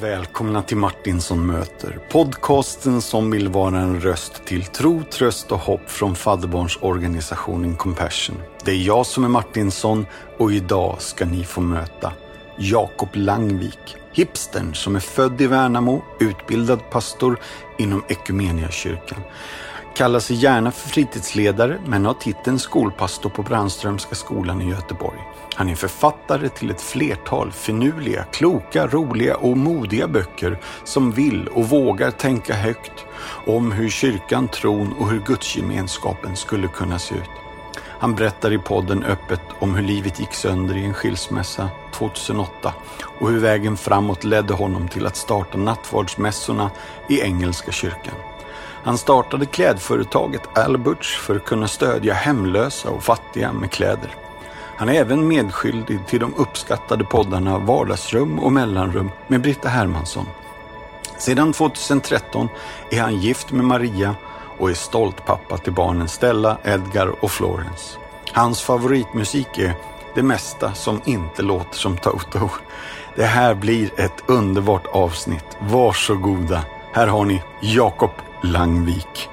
Välkomna till Martinsson möter. Podcasten som vill vara en röst till tro, tröst och hopp från fadderbarnsorganisationen Compassion. Det är jag som är Martinsson och idag ska ni få möta Jakob Langvik. Hipstern som är född i Värnamo, utbildad pastor inom Ekumeniakyrkan. Kallar sig gärna för fritidsledare men har titeln skolpastor på Brandströmska skolan i Göteborg. Han är författare till ett flertal finurliga, kloka, roliga och modiga böcker som vill och vågar tänka högt om hur kyrkan, tron och hur gudsgemenskapen skulle kunna se ut. Han berättar i podden öppet om hur livet gick sönder i en skilsmässa 2008 och hur vägen framåt ledde honom till att starta nattvardsmässorna i Engelska kyrkan. Han startade klädföretaget Alberts för att kunna stödja hemlösa och fattiga med kläder. Han är även medskyldig till de uppskattade poddarna Vardagsrum och Mellanrum med Britta Hermansson. Sedan 2013 är han gift med Maria och är stolt pappa till barnen Stella, Edgar och Florence. Hans favoritmusik är det mesta som inte låter som Toto. Det här blir ett underbart avsnitt. Varsågoda. Här har ni Jakob Langvik.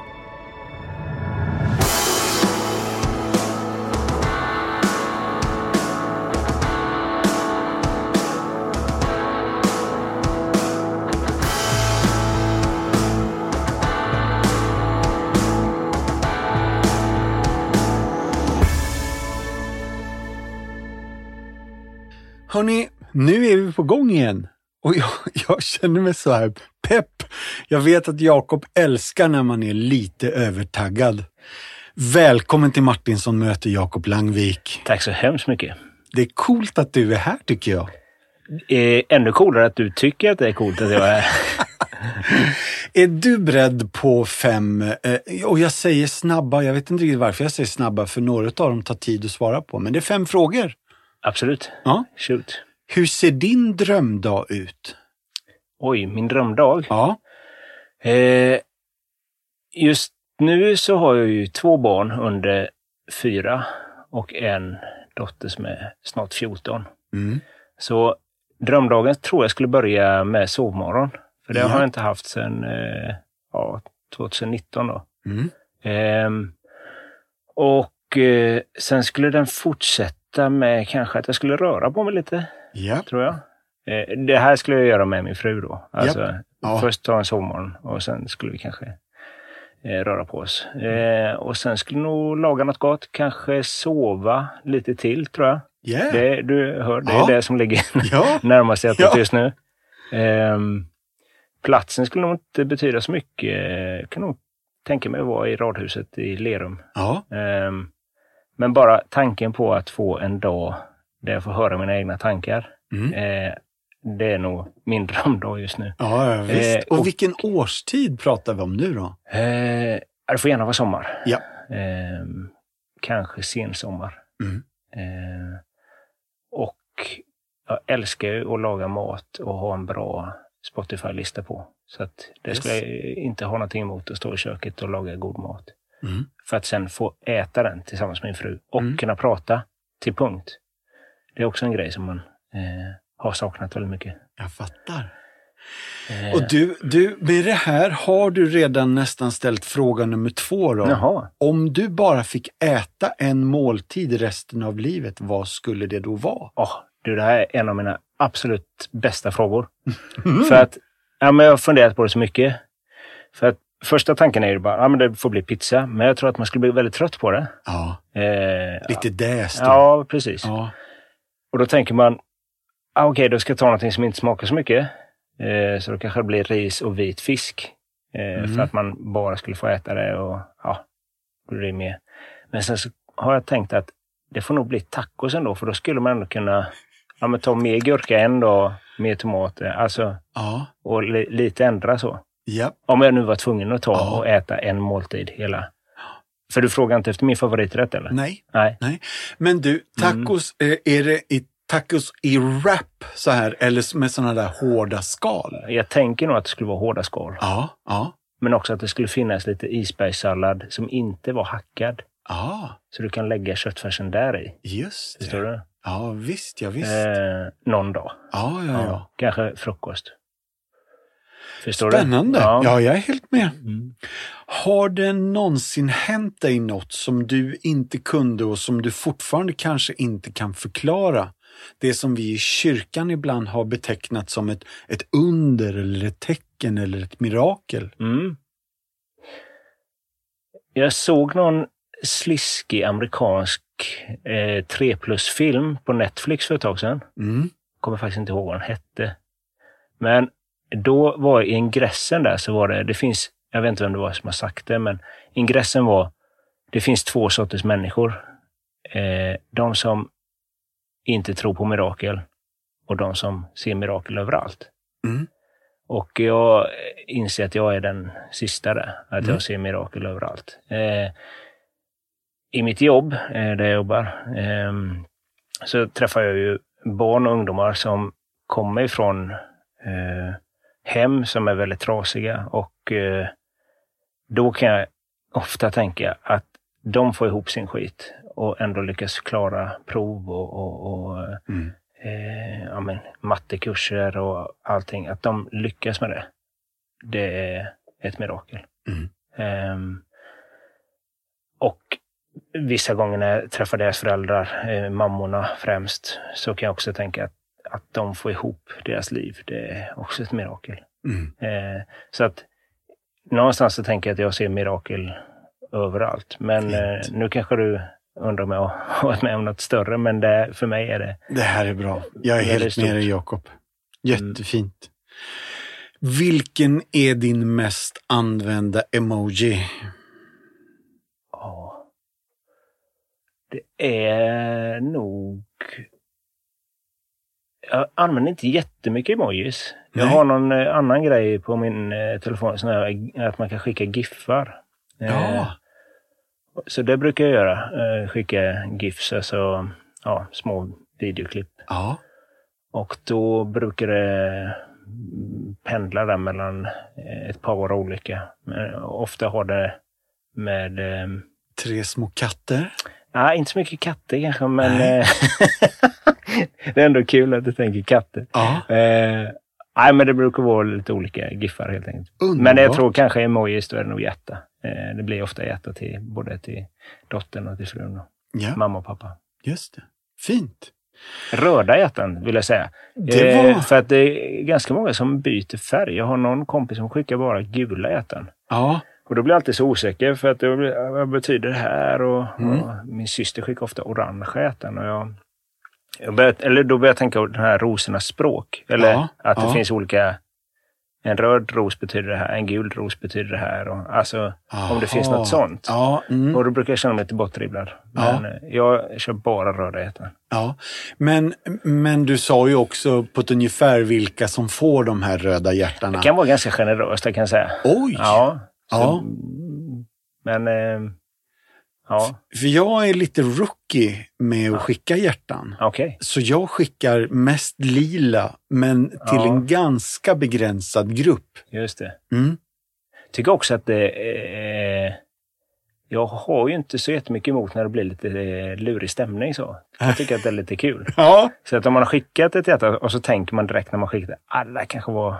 Hörni, nu är vi på gång igen. Och jag, jag känner mig så här pepp. Jag vet att Jakob älskar när man är lite övertaggad. Välkommen till Martinsson möter Jakob Langvik. Tack så hemskt mycket. Det är coolt att du är här tycker jag. Eh, ännu coolare att du tycker att det är coolt att jag är här. Är du beredd på fem, eh, och jag säger snabba, jag vet inte riktigt varför jag säger snabba, för några av dem tar tid att svara på, men det är fem frågor. Absolut. Ja. Shoot. Hur ser din drömdag ut? Oj, min drömdag. Ja. Eh, just nu så har jag ju två barn under fyra och en dotter som är snart 14. Mm. Så drömdagen tror jag skulle börja med sovmorgon. För det Ja. har jag inte haft sedan eh, ja, 2019 då. Mm. Ehm, och eh, sen skulle den fortsätta med kanske att jag skulle röra på mig lite, Ja. tror jag. Eh, det här skulle jag göra med min fru då. Alltså, Ja. Först ta en sovmorgon och sen skulle vi kanske eh, röra på oss. Eh, och sen skulle nog laga något gott, kanske sova lite till tror jag. Yeah. Det, du hör, det Ja. är det som ligger Ja. närmast hjärtat Ja. just nu. Ehm, platsen skulle nog inte betyda så mycket. Jag kan nog tänka mig att vara i radhuset i Lerum. Ja. Ehm, men bara tanken på att få en dag där jag får höra mina egna tankar. Mm. Eh, det är nog min drömdag just nu. Ja, ja, visst. Eh, och, och- vilken årstid pratar vi om nu då? Eh, det får gärna vara sommar. Ja. Ehm, kanske sensommar. Mm. Eh, och jag älskar ju att laga mat och ha en bra Spotify-lista på. Så att det Yes. skulle jag inte ha någonting emot att stå i köket och laga god mat. Mm. För att sen få äta den tillsammans med min fru och Mm. kunna prata till punkt. Det är också en grej som man eh, har saknat väldigt mycket. Jag fattar. Eh, Och du, du, med det här har du redan nästan ställt fråga nummer två då. Jaha. Om du bara fick äta en måltid resten av livet, vad skulle det då vara? Åh, du, det här är en av mina absolut bästa frågor. För att ja, men jag har funderat på det så mycket. För att första tanken är ju bara, ja men det får bli pizza. Men jag tror att man skulle bli väldigt trött på det. Ja, Eh, lite däst. Ja, precis. Ja. Och då tänker man, ah, okej, då ska jag ta någonting som inte smakar så mycket. Eh, så då kanske det blir ris och vit fisk. Eh, Mm. För att man bara skulle få äta det och ja, då blir det med. Men sen så har jag tänkt att det får nog bli tacos ändå, för då skulle man ändå kunna ja, men ta mer gurka en dag, mer tomater, alltså, Ja. och li, lite ändra så. Ja. Om jag nu var tvungen att ta Ja. och äta en måltid hela. För du frågar inte efter min favoriträtt eller? Nej. Nej. Men du, tacos, Mm. eh, är det i tacos i wrap så här eller med sådana där hårda skal? Jag tänker nog att det skulle vara hårda skal. Ja, ja, Men också att det skulle finnas lite isbergssallad som inte var hackad. ja, Så du kan lägga köttfärsen där i. just Förstår det. du? Ja, visst, ja visst. Eh, någon dag. Ja, ja, ja. Kanske frukost. Förstår Spännande. du? Ja. jag är helt med. Mm. Har det någonsin hänt dig något som du inte kunde och som du fortfarande kanske inte kan förklara? Det som vi i kyrkan ibland har betecknat som ett, ett under eller ett tecken eller ett mirakel. Mm. Jag såg någon sliskig amerikansk eh, 3 plus-film på Netflix för ett tag sedan. Mm. kommer faktiskt inte ihåg vad den hette. Men då var i ingressen där så var det, det finns, jag vet inte vem det var som har sagt det, men ingressen var, det finns två sorters människor. Eh, de som inte tror på mirakel och de som ser mirakel överallt. Mm. Och jag inser att jag är den sista där, att Mm. jag ser mirakel överallt. Eh, I mitt jobb, eh, där jag jobbar, ehm, så träffar jag ju barn och ungdomar som kommer ifrån eh, hem som är väldigt trasiga och eh, då kan jag ofta tänka att de får ihop sin skit och ändå lyckas klara prov och, och, och Mm. eh, ja, men, mattekurser och allting. Att de lyckas med det. Det är ett mirakel. Mm. Ehm, och vissa gånger när jag träffar deras föräldrar, eh, mammorna främst, så kan jag också tänka att, att de får ihop deras liv. Det är också ett mirakel. Mm. Eh, så att någonstans så tänker jag att jag ser mirakel överallt. Men eh, nu kanske du undrar om jag har varit med om något större, men det, för mig är det Det här är bra. Jag är helt med dig Jakob. Jättefint. Vilken är din mest använda emoji? Ja. Det är nog... Jag använder inte jättemycket emojis. Jag Nej. har någon eh, annan grej på min eh, telefon, sån här, att man kan skicka giffar. Eh, Ja. Så det brukar jag göra. Eh, skicka gifs, alltså ja, små videoklipp. Ja. Och då brukar det pendla där mellan eh, ett par olika. Ofta har det med eh, Tre små katter. Nej, inte så mycket katter kanske, men eh, det är ändå kul att du tänker katter. Ja. Eh, nej, men det brukar vara lite olika giffar helt enkelt. Underbart. Men jag tror kanske emojis, då är det nog hjärta. Eh, det blir ofta hjärta till både till dottern och till frun och Ja, mamma och pappa. just det. Fint. Röda hjärtan vill jag säga. Det Eh, var... för att det är ganska många som byter färg. Jag har någon kompis som skickar bara gula hjärtan. Ja. Och då blir jag alltid så osäker för att det vad betyder det här? Och, Mm. och min syster skickar ofta orangea hjärtan. Och jag, jag börjar, eller då börjar jag tänka på den här rosornas språk. Eller Ja, att det ja. finns olika... En röd ros betyder det här, en gul ros betyder det här. Och, alltså om det finns Aha. något sånt. Ja, mm. Och då brukar jag känna mig lite bortdribblad. Ja. Men eh, jag kör bara röda hjärtan. ja. Men, men du sa ju också på ett ungefär vilka som får de här röda hjärtarna. Det kan vara ganska generöst, jag kan säga. Oj! Ja. Ja. Men... Eh, ja, För jag är lite rookie med att skicka hjärtan. okej. Så jag skickar mest lila, men till Ja. en ganska begränsad grupp. Just det. Mm. tycker också att det är... Jag har ju inte så jättemycket emot när det blir lite eh, lurig stämning så. Jag tycker att det är lite kul. Ja. Så att om man har skickat ett hjärta och så tänker man direkt när man skickat det, alla kanske var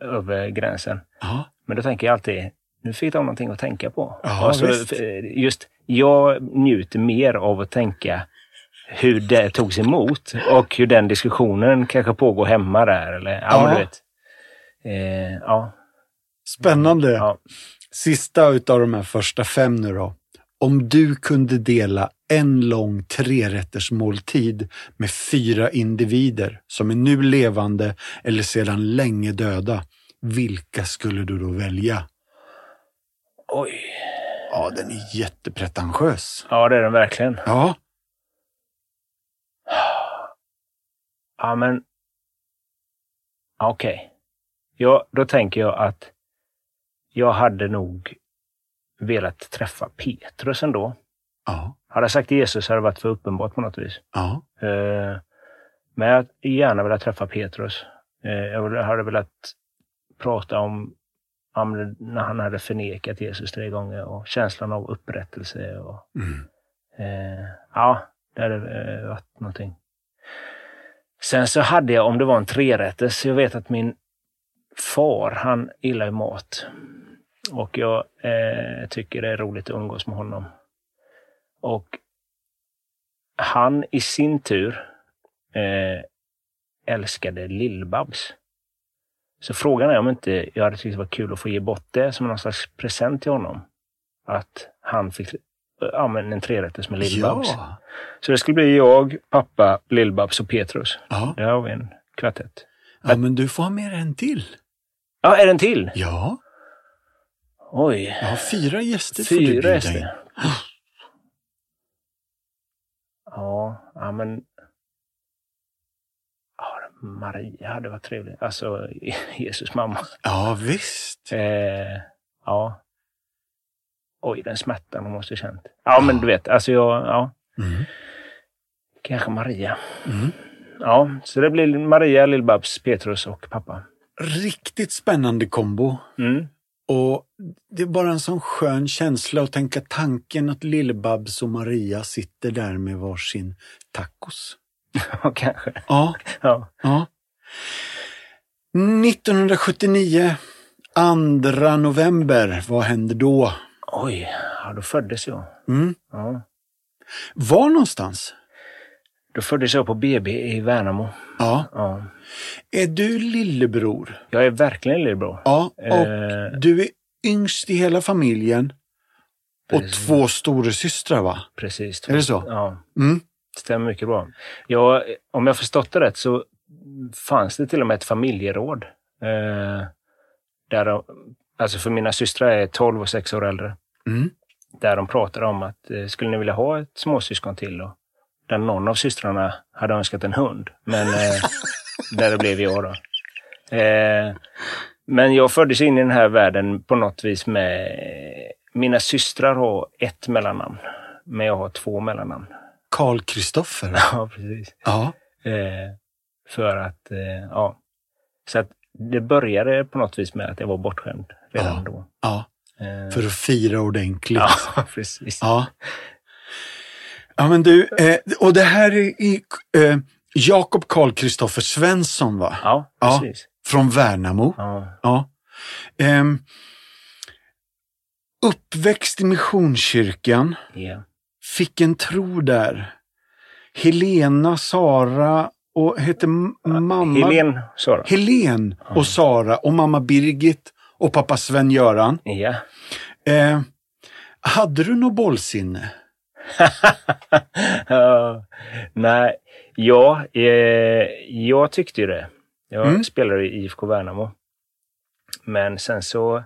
över gränsen. ja. Men då tänker jag alltid, nu fick de någonting att tänka på. Ja, och så, visst. eh, just, jag njuter mer av att tänka hur det togs emot och hur den diskussionen kanske pågår hemma där. Eller, ja, du vet. Eh, ja, Spännande. ja. Sista utav de här första fem nu då. Om du kunde dela en lång trerätters måltid med fyra individer som är nu levande eller sedan länge döda, vilka skulle du då välja? Oj. Ja, den är jättepretentiös. Ja, det är den verkligen. Ja, Ja, men... Okej. Ja, då tänker jag att jag hade nog velat träffa Petrus ändå. ja, Hade jag sagt Jesus hade det varit för uppenbart på något vis. ja, Eh, Men jag hade gärna velat träffa Petrus. Eh, Jag hade velat prata om när han hade förnekat Jesus tre gånger och känslan av upprättelse. Och, mm. Eh, ja, det hade eh, varit någonting. Sen så hade jag, om det var en trerätters, jag vet att min far, han gillar ju mat. Och jag eh, tycker det är roligt att umgås med honom. Och han i sin tur eh, älskade Lill-Babs. Så frågan är om inte jag hade tyckt det var kul att få ge bort det som någon slags present till honom. Att han fick ja, men en trerätters med Lill-Babs. Ja. Så det skulle bli jag, pappa, Lill-Babs och Petrus. Ja. Där har vi en kvartett. ja, men du får ha med en till. Ja, är det en till? Ja, Oj, jag har fyra gäster får du fyra bjuda in. gäster. Ja, ja men... Ja, Maria hade varit trevligt. Alltså, Jesus mamma. Ja, visst. Eh, ja. Oj, den smärtan hon måste känt. Ja, men du vet, alltså jag... Ja, Mm. kanske Maria. Mm. Ja, så det blir Maria, Lill-Babs, Petrus och pappa. Riktigt spännande kombo. Mm. Och det är bara en sån skön känsla att tänka tanken att Lill-Babs och Maria sitter där med varsin tacos. Ja, kanske. Ja, Ja. ja. 1979, 2 november, vad hände då? Oj, ja, då föddes jag. Mm. Ja. Var någonstans? Då föddes jag på BB i Värnamo. Ja. Ja. Är du lillebror? Jag är verkligen lillebror. Ja, och Eh. du är yngst i hela familjen och Precis. två storasystrar va? Precis. Är det så? Ja, Mm. Stämmer mycket bra. Jag, om jag förstått det rätt så fanns det till och med ett familjeråd. Eh, där de, alltså för mina systrar är 12 och 6 år äldre. Mm. Där de pratade om att eh, skulle ni vilja ha ett småsyskon till? Och där någon av systrarna hade önskat en hund. Men eh, där det blev jag då. Eh, men jag föddes in i den här världen på något vis med... Mina systrar har ett mellannamn, men jag har två mellannamn. Karl Kristoffer. Ja, precis. Ja. Eh, för att, eh, ja. Så att det började på något vis med att jag var bortskämd redan Ja. då. ja, Eh, för att fira ordentligt. ja, precis. Ja. Ja, men du, eh, och det här är eh, Jakob Karl Kristoffer Svensson va? Ja, Ja. precis. Från Värnamo. Ja. Ja. Ehm, uppväxt i Missionskyrkan, Ja. Fick en tro där. Helena, Sara och hette mamma... Helen Sara. Helen och Sara och mamma Birgit och pappa Sven-Göran. Ja. Eh, hade du något bollsinne? Ja, Nej, ja, eh, jag tyckte ju det. Jag Mm. spelade i IFK Värnamo. Men sen så,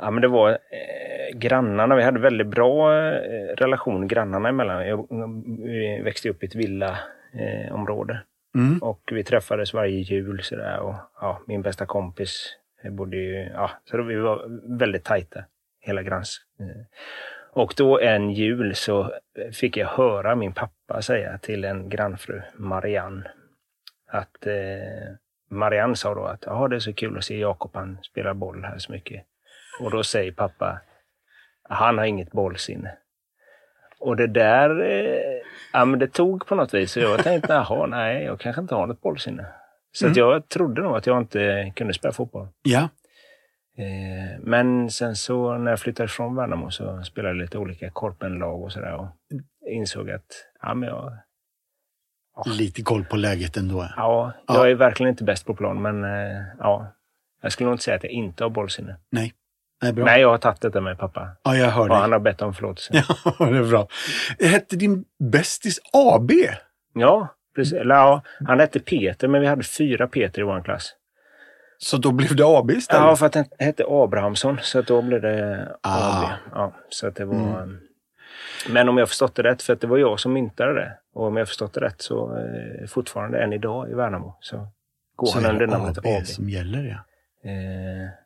ja men det var eh, grannarna, vi hade väldigt bra eh, relation grannarna emellan. Jag, vi växte upp i ett villaområde. Eh, område. Mm. och vi träffades varje jul sådär och ja, min bästa kompis eh, bodde ju, ja, så då vi var väldigt tajta, hela granns. eh. Och då en jul så fick jag höra min pappa säga till en grannfru, Marianne, att eh, Marianne sa då att ja, det är så kul att se Jakob, han spelar boll här så mycket. Och då säger pappa, han har inget bollsinne. Och det där, eh, ja men det tog på något vis. Så jag tänkte, jaha, nej, jag kanske inte har något bollsinne. Så att jag trodde nog att jag inte kunde spela fotboll. Ja. Eh, men sen så när jag flyttade från Värnamo så spelade jag lite olika korpenlag och sådär och insåg att, ja men jag, Lite koll på läget ändå. ja, Ja. jag är verkligen inte bäst på plan men eh, ja, jag skulle nog inte säga att jag inte har bollsinne. Nej. Nej, bra. Nej, jag har tagit detta med pappa. Ja, jag hör Och dig. han har bett om förlåtelse. Ja, det är bra. Hette din bästis AB? Ja, precis. Eller, ja, han hette Peter, men vi hade fyra Peter i vår klass. Så då blev det AB istället? Ja, för att han hette Abrahamsson, så att då blev det Ah. AB. Ja, så att det var... Men om jag förstått det rätt, för att det var jag som myntade det, och om jag förstått det rätt så eh, fortfarande än idag i Värnamo så går Så han under är namnet AB AB. som gäller, ja. Eh, Så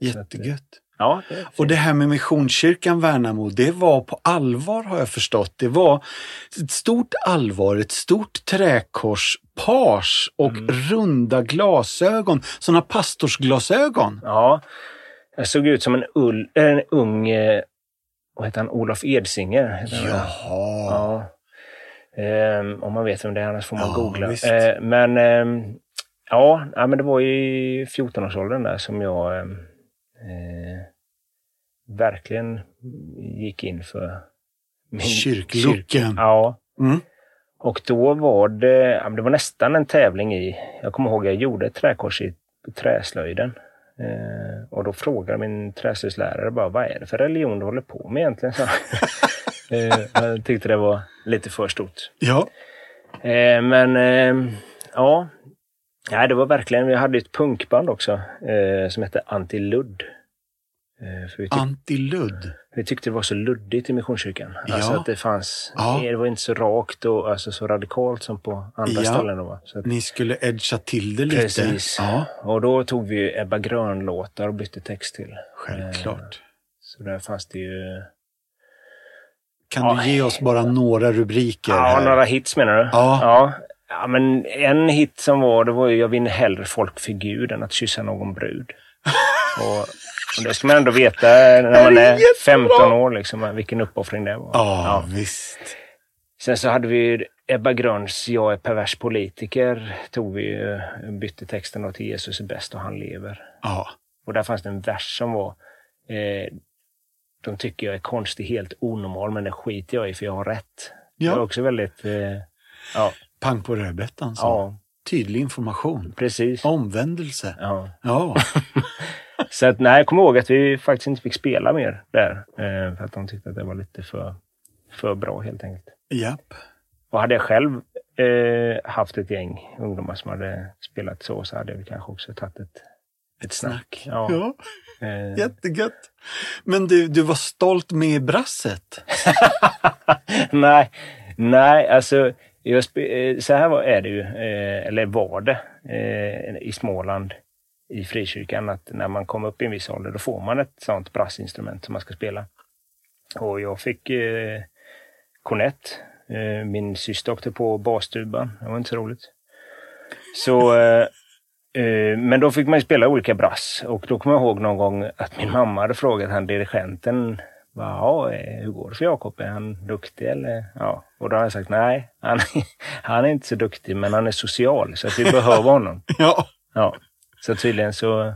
Jättegött. ja, det Och det här med Missionskyrkan Värnamo, det var på allvar har jag förstått. Det var ett stort allvar, ett stort träkors, page och Mm. runda glasögon. Sådana pastorsglasögon. Ja, jag såg ut som en, ull, en ung, eh, vad heter han, Olof Edsinger. Jaha. Ja. Ehm, om man vet vem det är, annars får man Ja, googla. Eh, men ehm, Ja, men det var i 14-årsåldern där som jag eh, verkligen gick in för min kyrklucken. Kyrk, ja. Mm. Och då var det, det var nästan en tävling i, jag kommer ihåg jag gjorde ett träkors i träslöjden. Eh, och då frågade min träslöjdslärare bara, vad är det för religion du håller på med egentligen? Så, eh, jag tyckte det var lite för stort. Ja. Eh, men eh, ja, Ja, det var verkligen, vi hade ett punkband också eh, som hette Antiludd. Eh, Antiludd? Vi tyckte det var så luddigt i Missionskyrkan. Ja. Alltså att det fanns, ja. det var inte så rakt och alltså så radikalt som på andra ja. ställen. Då, så att, Ni skulle edga till det lite? Precis. Ja. Och då tog vi Ebba Grön-låtar och bytte text till. Självklart. Eh, så där fanns det ju... Kan du ge oss bara några rubriker? Ja, här? några hits menar du? Ja. ja. Ja, men en hit som var, det var ju Jag vinner hellre folk för Gud än att kyssa någon brud. och, och det ska man ändå veta när man är 15 år, liksom, vilken uppoffring det var. Ja, ja, visst. Sen så hade vi Ebba Gröns Jag är pervers politiker. Tog vi, bytte texten till Jesus är bäst och han lever. Ja. Och där fanns det en vers som var eh, De tycker jag är konstig, helt onormal, men det skiter jag i för jag har rätt. Ja. Det var också väldigt... Eh, ja. Pang på rödbetan. Så. Ja. Tydlig information. Precis. Omvändelse. Ja. ja. så att, nej, jag kommer ihåg att vi faktiskt inte fick spela mer där. Eh, för att de tyckte att det var lite för, för bra helt enkelt. Japp. Och hade jag själv eh, haft ett gäng ungdomar som hade spelat så, så hade jag kanske också tagit ett, ett snack. snack. Ja. ja. Eh. Jättegött. Men du, du var stolt med brasset? nej, nej, alltså USB, eh, så här var, är det ju, eh, eller var det, eh, i Småland i frikyrkan att när man kom upp i en viss ålder då får man ett sånt brassinstrument som man ska spela. Och jag fick eh, kornett. Eh, min syster åkte på basstuban. Det var inte så roligt. Så, eh, eh, men då fick man spela olika brass och då kommer jag ihåg någon gång att min mamma hade frågat han dirigenten Ja, eh, hur går det för Jakob? Är han duktig eller? Ja. Och då har jag sagt nej, han, han är inte så duktig men han är social så att vi behöver honom. ja. ja. Så tydligen så...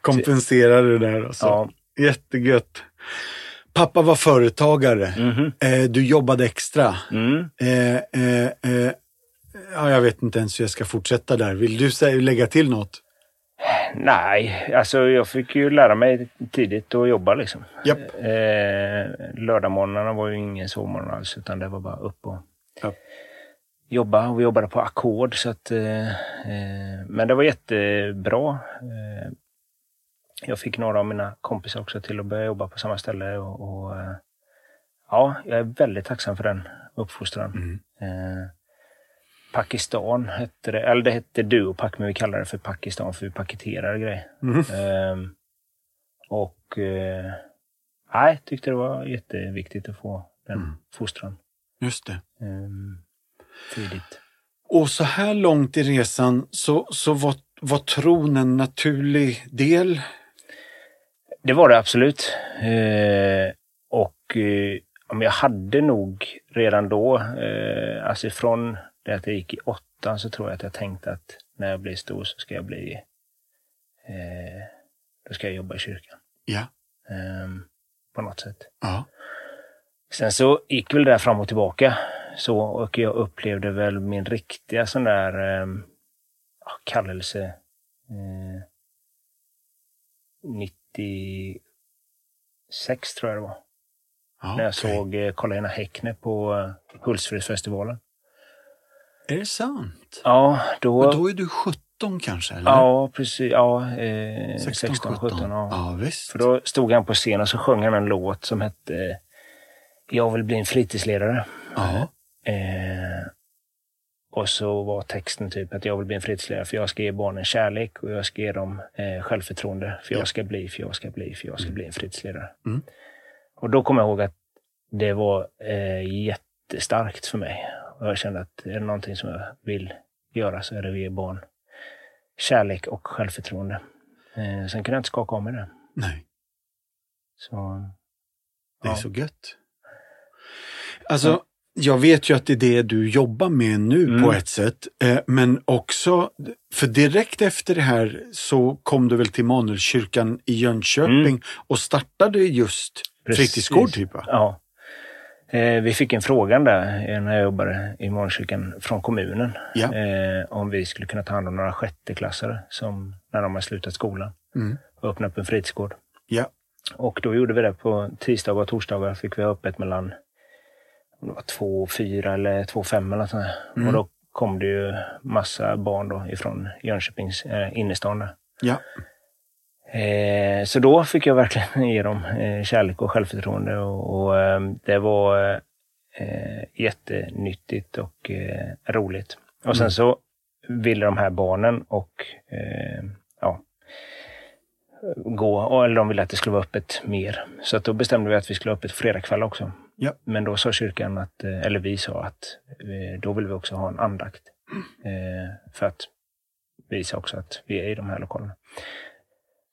Kompenserar du där alltså? Ja. Jättegött. Pappa var företagare. Mm -hmm. eh, du jobbade extra. Mm. Eh, eh, eh, ja, jag vet inte ens hur jag ska fortsätta där. Vill du säga, lägga till något? Nej, alltså jag fick ju lära mig tidigt att jobba liksom. Yep. Eh, lördagmorgnarna var ju ingen sovmorgon alls utan det var bara upp och yep. jobba. Och vi jobbade på ackord så att... Eh, eh, men det var jättebra. Eh, jag fick några av mina kompisar också till att börja jobba på samma ställe och, och eh, ja, jag är väldigt tacksam för den uppfostran. Mm. Eh, Pakistan hette det, eller det hette Duopack men vi kallar det för Pakistan för vi paketerar grejer. Mm. Um, och uh, nej, tyckte det var jätteviktigt att få den mm. fostran. Just det. Um, tidigt. Och så här långt i resan så, så var, var tron en naturlig del? Det var det absolut. Uh, och uh, jag hade nog redan då, eh, alltså från det att jag gick i åttan så tror jag att jag tänkte att när jag blir stor så ska jag bli, eh, då ska jag jobba i kyrkan. Ja. Eh, på något sätt. Ja. Sen så gick väl det där fram och tillbaka. Så, och jag upplevde väl min riktiga sån där eh, kallelse eh, 96 tror jag det var. Ja, när jag okay. såg eh, Karl-Einar Häckner på eh, Hultsfredsfestivalen. Är det sant? Ja, då... Men då är du 17 kanske? Eller? Ja, precis. Ja, eh, 16, 16 17. Ja. ja, visst. För då stod han på scen och så sjöng han en låt som hette Jag vill bli en fritidsledare. Ja. Eh, och så var texten typ att jag vill bli en fritidsledare för jag ska ge barnen kärlek och jag ska ge dem eh, självförtroende. För jag ja. ska bli, för jag ska bli, för jag ska mm. bli en fritidsledare. Mm. Och då kommer jag ihåg att det var eh, jättestarkt för mig. Och jag kände att är det någonting som jag vill göra så är det att ge barn kärlek och självförtroende. Eh, sen kunde jag inte skaka av mig det. Nej. Så, det är ja. så gött. Alltså, jag vet ju att det är det du jobbar med nu Mm. på ett sätt. Eh, men också, för direkt efter det här så kom du väl till Manuelkyrkan i Jönköping Mm. och startade just Precis. fritidsgård typ va? Ja. Eh, vi fick en frågan där eh, när jag jobbade i Morgonkyrkan från kommunen. Ja. Eh, om vi skulle kunna ta hand om några sjätteklassare som när de har slutat skolan Mm. och öppna upp en fritidsgård. Ja. Och då gjorde vi det på tisdagar och torsdagar. Fick vi ha öppet mellan om det var två och fyra eller två och fem eller sånt. Mm. Och då kom det ju massa barn då ifrån Jönköpings eh, innerstan. Ja. Eh, så då fick jag verkligen ge dem eh, kärlek och självförtroende och, och eh, det var eh, jättenyttigt och eh, roligt. Och sen Mm. så ville de här barnen och eh, ja, gå, eller de ville att det skulle vara öppet mer. Så att då bestämde vi att vi skulle ha öppet fredagkväll också. Ja. Men då sa kyrkan, att, eller vi sa att då vill vi också ha en andakt. Eh, för att visa också att vi är i de här lokalerna.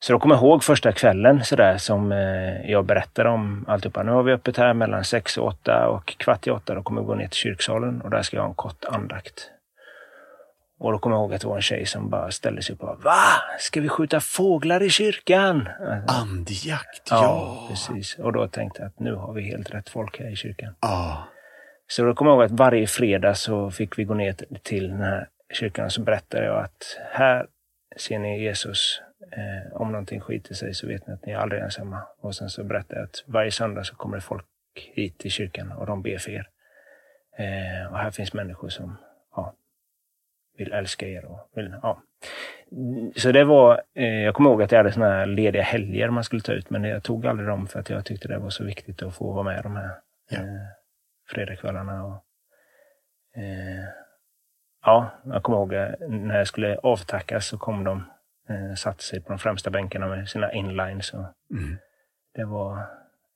Så då kommer jag ihåg första kvällen sådär som eh, jag berättade om alltihopa. Nu har vi öppet här mellan sex och åtta och kvart i åtta. Då kommer vi gå ner till kyrksalen och där ska jag ha en kort andakt. Och då kommer jag ihåg att det var en tjej som bara ställde sig upp och bara Va? Ska vi skjuta fåglar i kyrkan? Alltså, Andjakt, ja, ja. precis. Och då tänkte jag att nu har vi helt rätt folk här i kyrkan. Ja. Så då kommer jag ihåg att varje fredag så fick vi gå ner till den här kyrkan och så berättade jag att här ser ni Jesus. Eh, om någonting skiter sig så vet ni att ni är aldrig ensamma. Och sen så berättade jag att varje söndag så kommer det folk hit till kyrkan och de ber för er. Eh, och här finns människor som ja, vill älska er. Och vill, ja. Så det var, eh, jag kommer ihåg att jag hade såna här lediga helger man skulle ta ut, men jag tog aldrig dem för att jag tyckte det var så viktigt att få vara med de här Ja. eh, fredagskvällarna. Och, eh, ja, jag kommer ihåg eh, när jag skulle avtackas så kom de, eh, satte sig på de främsta bänkarna med sina inlines. Och Mm. det var,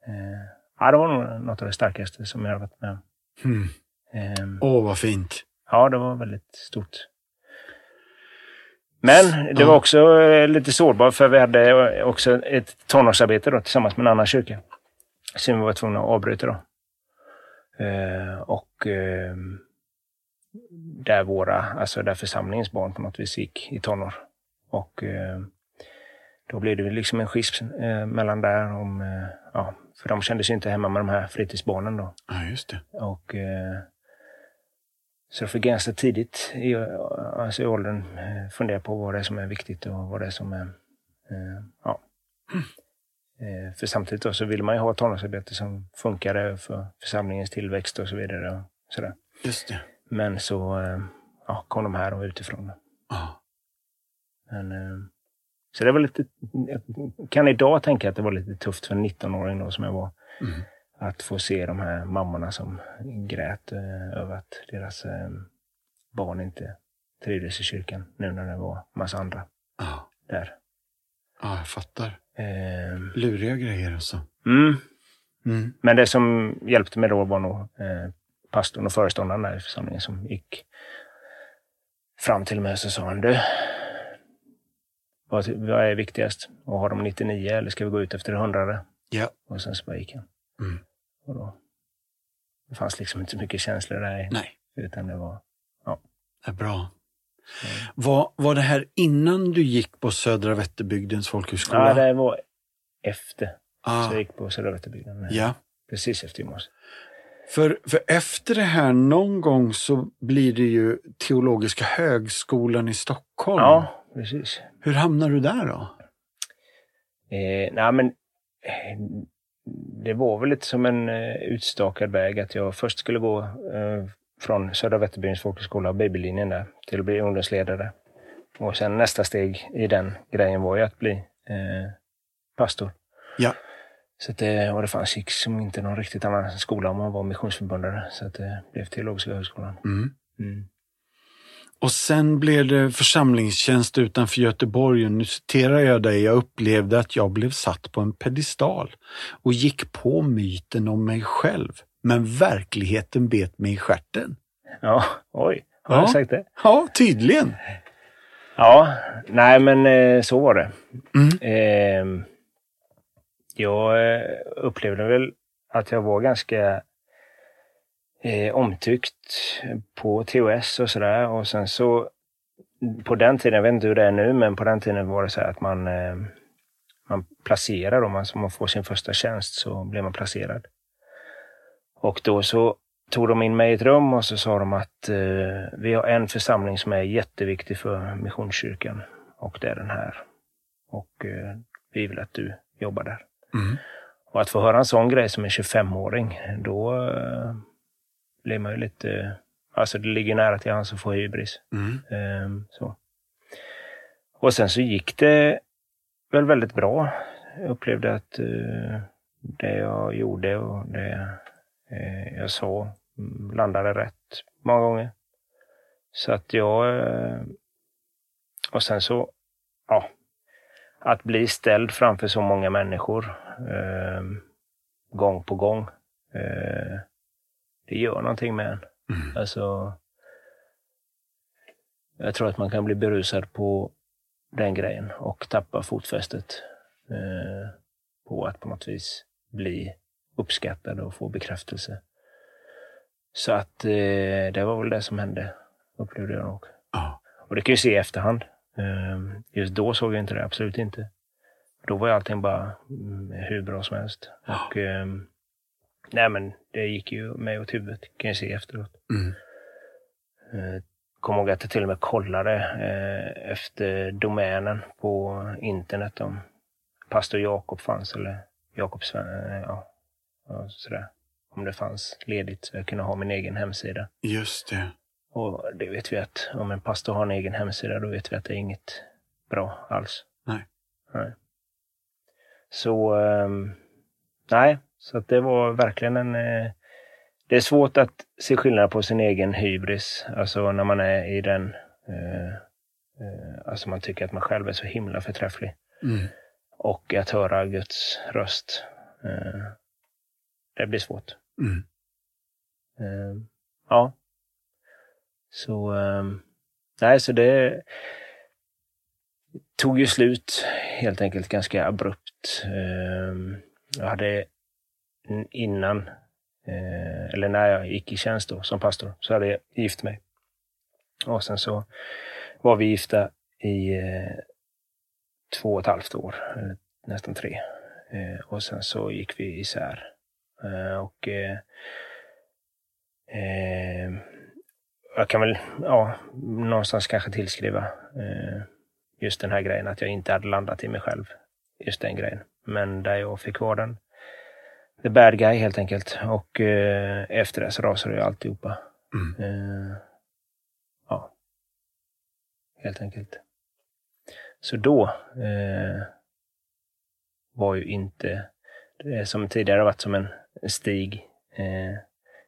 eh, ja, det var nog något av det starkaste som jag har varit med om. Mm. Eh, Åh, vad fint. Ja, det var väldigt stort. Men det var också eh, lite sårbart för vi hade eh, också ett tonårsarbete då, tillsammans med en annan kyrka. Som vi var tvungna att avbryta. Då. Eh, och eh, där våra, alltså där församlingens barn på något vis gick i tonår. Och eh, då blev det liksom en schism eh, mellan där om, eh, ja, för de kände sig inte hemma med de här fritidsbarnen då. Ja, just det. Och, eh, så jag fick ganska tidigt i, alltså i åldern eh, fundera på vad det är som är viktigt och vad det är som är... Eh, ja. Eh, för samtidigt då så vill man ju ha ett tonårsarbete som funkar för församlingens tillväxt och så vidare. Och sådär. Just det. Men så eh, ja, kom de här då utifrån. Ja. Men, eh, så det var lite... Jag kan idag tänka att det var lite tufft för en 19-åring då som jag var. Mm. Att få se de här mammorna som grät eh, över att deras eh, barn inte trivdes i kyrkan nu när det var massa andra Ja. där. ja, jag fattar. Eh, Luriga grejer alltså. mm. Mm. Men det som hjälpte mig då var nog eh, pastorn och föreståndaren där i församlingen som gick fram till mig och så sa han du, vad, vad är viktigast? Att ha de 99 eller ska vi gå ut efter det 100? Ja. Och sen så bara gick han. Mm. Och då, det fanns liksom inte så mycket känslor där. Nej, Utan det var... det är bra. Mm. Var, var det här innan du gick på Södra Vätterbygdens folkhögskola? Ja, det var efter. ah, Så jag gick på Södra Vätterbygden. ja. Precis efter gymnasiet. För, för efter det här någon gång så blir det ju Teologiska högskolan i Stockholm. Ja, precis. Hur hamnar du där då? Eh, nej, men eh, det var väl lite som en eh, utstakad väg att jag först skulle gå eh, från Södra Vätterbygdens folkhögskola, bibellinjen där, till att bli ungdomsledare. Och sen nästa steg i den grejen var ju att bli eh, pastor. Ja. Så att det, och det fanns liksom inte någon riktigt annan skola om man var missionsförbundare. Så att det blev Teologiska högskolan. Mm. Mm. Och sen blev det församlingstjänst utanför Göteborg och nu citerar jag dig. Jag upplevde att jag blev satt på en pedestal och gick på myten om mig själv. Men verkligheten bet mig i stjärten. Ja, oj. Har Ja. jag sagt det? Ja, tydligen. Ja, nej men eh, så var det. Mm. Eh, jag eh, upplevde väl att jag var ganska eh, omtyckt på TOS och sådär. Och sen så på den tiden, jag vet inte hur det är nu, men på den tiden var det så att man, eh, man placerar, om man, om man får sin första tjänst så blir man placerad. Och då så tog de in mig i ett rum och så sa de att eh, vi har en församling som är jätteviktig för Missionskyrkan och det är den här. Och eh, vi vill att du jobbar där. Mm. Och att få höra en sån grej som en 25-åring, då eh, blir man ju lite... Alltså det ligger nära till hans att få hybris. Mm. Ehm, så. Och sen så gick det väl väldigt bra. Jag upplevde att eh, det jag gjorde och det eh, jag sa landade rätt många gånger. Så att jag... Eh, och sen så, ja, att bli ställd framför så många människor eh, gång på gång. Eh, det gör någonting med en. Mm. Alltså, jag tror att man kan bli berusad på den grejen och tappa fotfästet eh, på att på något vis bli uppskattad och få bekräftelse. Så att eh, det var väl det som hände, upplevde jag nog. Ja. Och det kan ju se i efterhand. Eh, just då såg jag inte det, absolut inte. Då var allting bara mm, hur bra som helst. Ja. Och, ehm, nej men det gick ju mig åt huvudet, kan jag se efteråt. Mm. Eh, Kommer ihåg att jag till och med kollade eh, efter domänen på internet om pastor Jakob fanns eller Jakob Sven, eh, ja, ja, sådär. Om det fanns ledigt så jag kunde ha min egen hemsida. Just det. Och det vet vi att om en pastor har en egen hemsida, då vet vi att det är inget bra alls. Nej. Nej. Så, ehm, nej, så det var verkligen en... Eh, det är svårt att se skillnad på sin egen hybris, alltså när man är i den... Eh, eh, alltså man tycker att man själv är så himla förträfflig. Mm. Och att höra Guds röst. Det blir svårt. Mm. Ja. Så, ehm, nej, så det tog ju slut helt enkelt ganska abrupt. Ehm, jag hade Mm, innan, eh, eller när jag gick i tjänst då som pastor, så hade jag gift mig. Och sen så var vi gifta i eh, två och ett halvt år, eller nästan tre. Eh, och sen så gick vi isär. Eh, och eh, eh, jag kan väl ja, någonstans kanske tillskriva eh, just den här grejen att jag inte hade landat i mig själv. Just den grejen. Men där jag fick vara den the bad guy helt enkelt. Och eh, efter det så rasade ju alltihopa. Mm. Eh, ja, helt enkelt. Så då eh, var ju inte det som tidigare varit som en stig. Eh,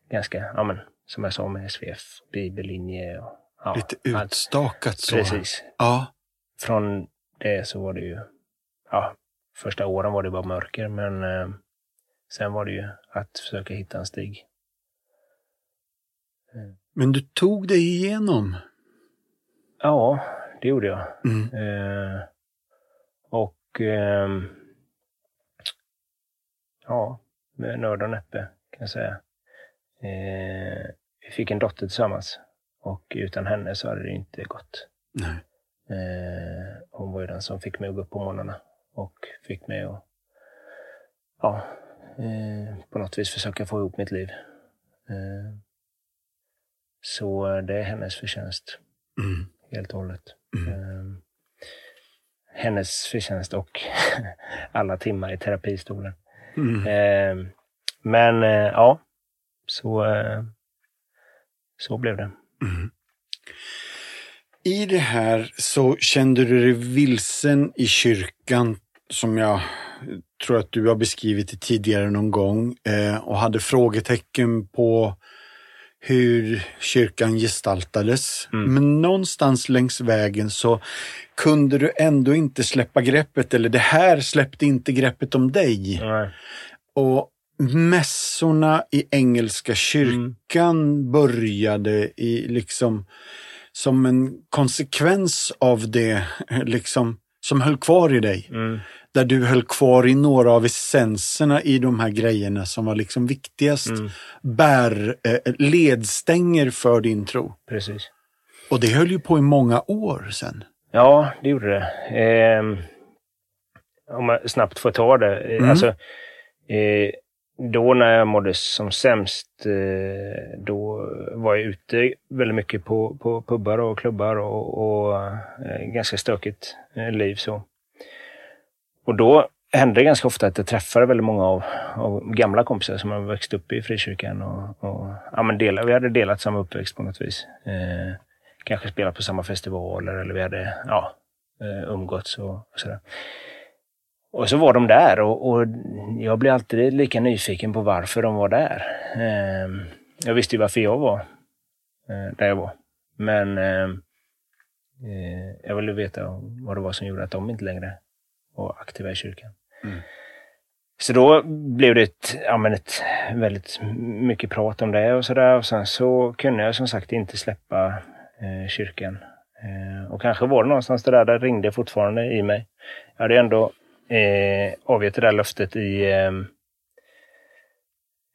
ganska, ja men som jag sa med SVF, bibellinje och ja, Lite allt. utstakat så. Precis. Ja. Från det så var det ju, ja, första åren var det bara mörker men eh, sen var det ju att försöka hitta en stig. Men du tog dig igenom. Ja, det gjorde jag. Mm. Eh, och ehm, ja, med nöd och näppe kan jag säga. Eh, vi fick en dotter tillsammans och utan henne så hade det inte gått. Nej. Eh, hon var ju den som fick mig att gå upp på morgnarna och fick mig att ja, eh, på något vis försöka få ihop mitt liv. Eh, så det är hennes förtjänst Mm. helt och hållet. Mm. Eh, hennes förtjänst och alla timmar i terapistolen. Mm. Eh, men eh, ja, så, eh, så blev det. Mm. I det här så kände du dig vilsen i kyrkan som jag tror att du har beskrivit det tidigare någon gång eh, och hade frågetecken på hur kyrkan gestaltades. Mm. Men någonstans längs vägen så kunde du ändå inte släppa greppet, eller det här släppte inte greppet om dig. Nej. Och mässorna i Engelska kyrkan började i liksom som en konsekvens av det liksom som höll kvar i dig. Mm. Där du höll kvar i några av essenserna i de här grejerna som var liksom viktigast. Mm. Bär, eh, ledstänger för din tro. Precis. Och det höll ju på i många år sen. Ja, det gjorde det. Eh, om jag snabbt får ta det. Eh, Mm. Alltså, eh, då när jag mådde som sämst, eh, då var jag ute väldigt mycket på, på pubbar och klubbar och, och eh, ganska stökigt liv. så. Och då hände det ganska ofta att jag träffade väldigt många av, av gamla kompisar som har växt upp i frikyrkan. Och, och, ja, men delade, vi hade delat samma uppväxt på något vis. Eh, kanske spelat på samma festivaler eller vi hade ja, eh, umgåtts och, och sådär. Och så var de där och, och jag blev alltid lika nyfiken på varför de var där. Eh, jag visste ju varför jag var eh, där jag var. Men ehm, eh, jag ville veta vad det var som gjorde att de inte längre var aktiva i kyrkan. Mm. Så då blev det ett, ja, men ett väldigt mycket prat om det och sådär. Och sen så kunde jag som sagt inte släppa eh, kyrkan. Eh, och kanske var det någonstans det där, det ringde fortfarande i mig. Jag hade ändå eh, avgett det där löftet i eh,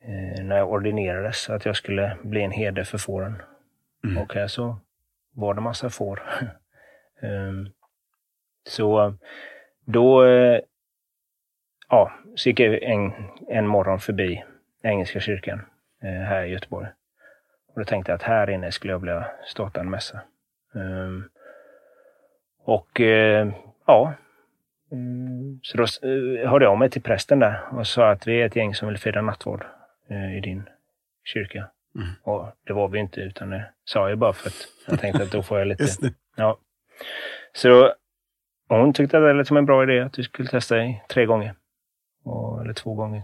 eh, när jag ordinerades, att jag skulle bli en herde för fåren. Mm. Och här så var det massa får. Ehm, så då eh, ja, så gick jag en, en morgon förbi Engelska kyrkan eh, här i Göteborg. Och då tänkte jag att här inne skulle jag vilja starta en mässa. Ehm, och eh, ja, Mm, så då hörde jag av mig till prästen där och sa att vi är ett gäng som vill fira nattvard eh, i din kyrka. Mm. Och det var vi inte, utan det sa jag bara för att jag tänkte att då får jag lite... Just det. Ja. Så hon tyckte att det lät som en bra idé att vi skulle testa i tre gånger. Och, eller två gånger.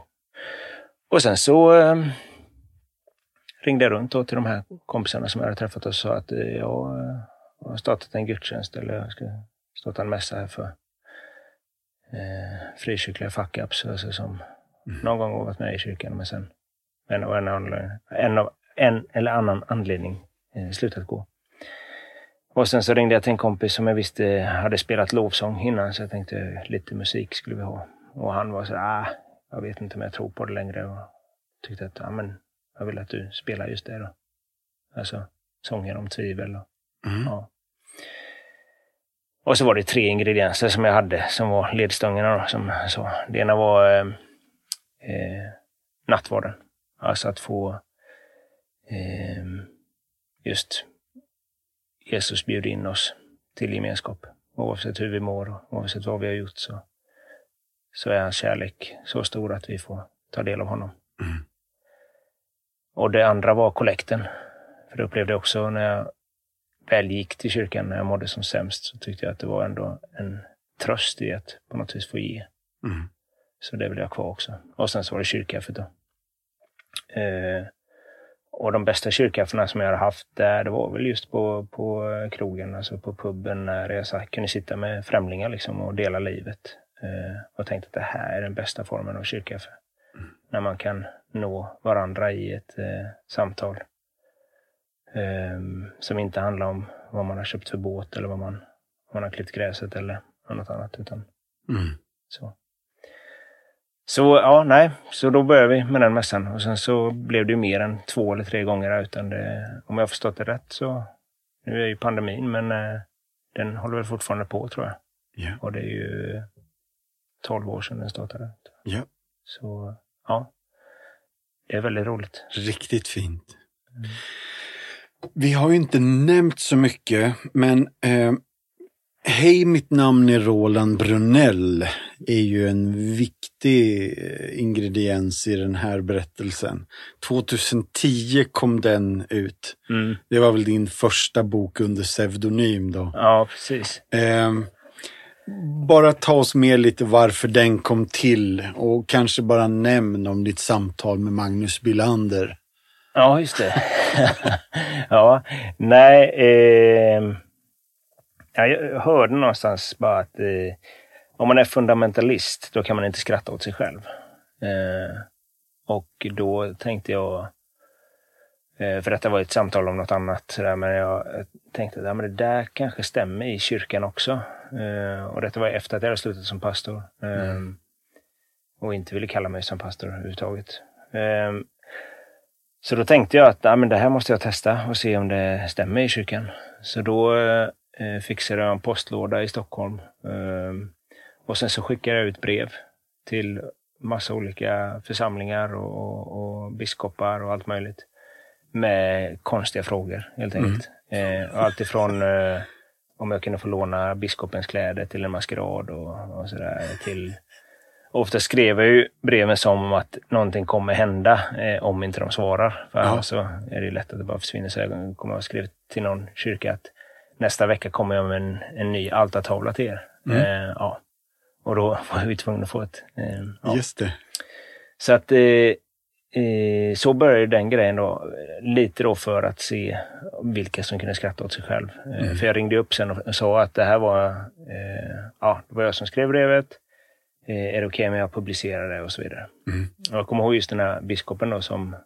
Och sen så eh, ringde jag runt då till de här kompisarna som jag hade träffat och sa att eh, jag eh, har startat en gudstjänst eller jag ska starta en mässa här för eh, frikyrkliga fuck-ups alltså, som Mm. någon gång har varit med i kyrkan men sen en en, en, av en eller annan anledning eh, slutat gå. Och sen så ringde jag till en kompis som jag visste hade spelat lovsång innan så jag tänkte lite musik skulle vi ha. Och han var så ah, jag vet inte om jag tror på det längre och tyckte att ah, men jag vill att du spelar just det då. Alltså sången om tvivel. Och, Mm. ja. och så var det tre ingredienser som jag hade som var ledstångerna. Då, som, så. Det ena var eh, eh, nattvarden. Alltså att få eh, just Jesus bjuda in oss till gemenskap. Oavsett hur vi mår och oavsett vad vi har gjort så, så är hans kärlek så stor att vi får ta del av honom. Mm. Och det andra var kollekten. För det upplevde jag också när jag väl gick till kyrkan när jag mådde som sämst så tyckte jag att det var ändå en tröst i att på något vis få ge. Mm. Så det vill jag kvar också. Och sen så var det kyrkkaffet då. Eh, och de bästa kyrkkaffena som jag har haft där, det var väl just på, på krogen, alltså på puben, när jag kunde sitta med främlingar liksom och dela livet. Eh, och tänkte att det här är den bästa formen av kyrkkaffe. När man kan nå varandra i ett eh, samtal. Eh, som inte handlar om vad man har köpt för båt eller vad man, man har klippt gräset eller något annat. Utan Mm. så. Så ja, nej, så då började vi med den mässan och sen så blev det ju mer än två eller tre gånger utan det, om jag har förstått det rätt så, nu är ju pandemin men eh, den håller väl fortfarande på tror jag. Ja. Och det är ju 12 år sedan den startade. Ja. Så ja, det är väldigt roligt. Riktigt fint. Vi har ju inte nämnt så mycket, men eh, Hej, mitt namn är Roland Brunell är ju en viktig eh, ingrediens i den här berättelsen. 2010 kom den ut. Mm. Det var väl din första bok under pseudonym då. Ja, precis. Eh, bara ta oss med lite varför den kom till och kanske bara nämn om ditt samtal med Magnus Bylander. Ja, just det. ja, nej. Eh, ja, jag hörde någonstans bara att eh, om man är fundamentalist, då kan man inte skratta åt sig själv. Eh, och då tänkte jag Eh, för detta var ett samtal om något annat. Så men jag tänkte att ja, men det där kanske stämmer i kyrkan också. Eh, och detta var efter att jag hade slutat som pastor. Eh, mm. Och inte ville kalla mig som pastor överhuvudtaget. Eh, så då tänkte jag att ja, men det här måste jag testa och se om det stämmer i kyrkan. Så då eh, fixade jag en postlåda i Stockholm. Och sen så skickade jag ut brev till massa olika församlingar och, och biskopar och allt möjligt. Med konstiga frågor helt mm. enkelt. Mm. Eh, allt ifrån eh, om jag kunde få låna biskopens kläder till en maskerad och, och sådär. Till, ofta skrev jag ju breven som att någonting kommer hända eh, om inte de svarar. För ja. annars så är det lätt att det bara försvinner. Så jag kommer att skriva till någon kyrka att nästa vecka kommer jag med en, en ny altartavla till er. Mm. Eh, ja. Och då var vi tvungna att få ett... Eh, ja. Just det. Så att eh, eh, så började den grejen då. Lite då för att se vilka som kunde skratta åt sig själv. Eh, mm. För jag ringde upp sen och sa att det här var, eh, ja, det var jag som skrev brevet. Är det okej okay om jag publicerar det och så vidare. Mm. Jag kommer ihåg just den här biskopen då som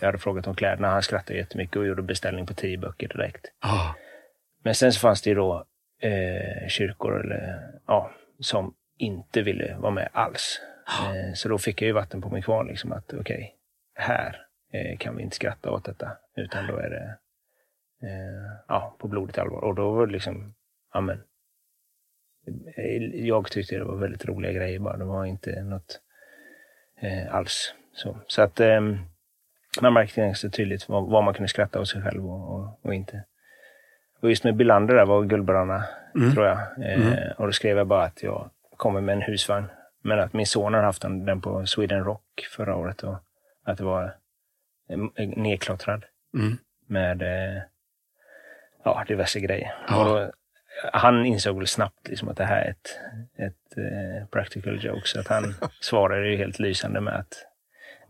jag hade frågat om kläderna. Han skrattade jättemycket och gjorde beställning på tio böcker direkt. Oh. Men sen så fanns det ju då eh, kyrkor eller, ja, som inte ville vara med alls. Eh, så då fick jag ju vatten på min kvarn. Liksom, att okej, okay, här eh, kan vi inte skratta åt detta. Utan då är det eh, ja, på blodigt allvar. Och då var det liksom, ja men. Jag tyckte det var väldigt roliga grejer bara. Det var inte något alls. Så, så att ehm, man märkte ganska tydligt vad, vad, man kunde skratta åt sig själv och, och, och inte. Och just med Bilander där var guldbröderna, mm. tror jag. Eh, mm. Och då skrev jag bara att jag kommer med en husvagn. Men att min son har haft den på Sweden Rock förra året och att det var nedklottrad. Mm. Med eh, ja, diverse grejer. Ja. Då, han insåg väl snabbt liksom att det här är ett, ett uh, practical joke. Så att han svarade ju helt lysande med att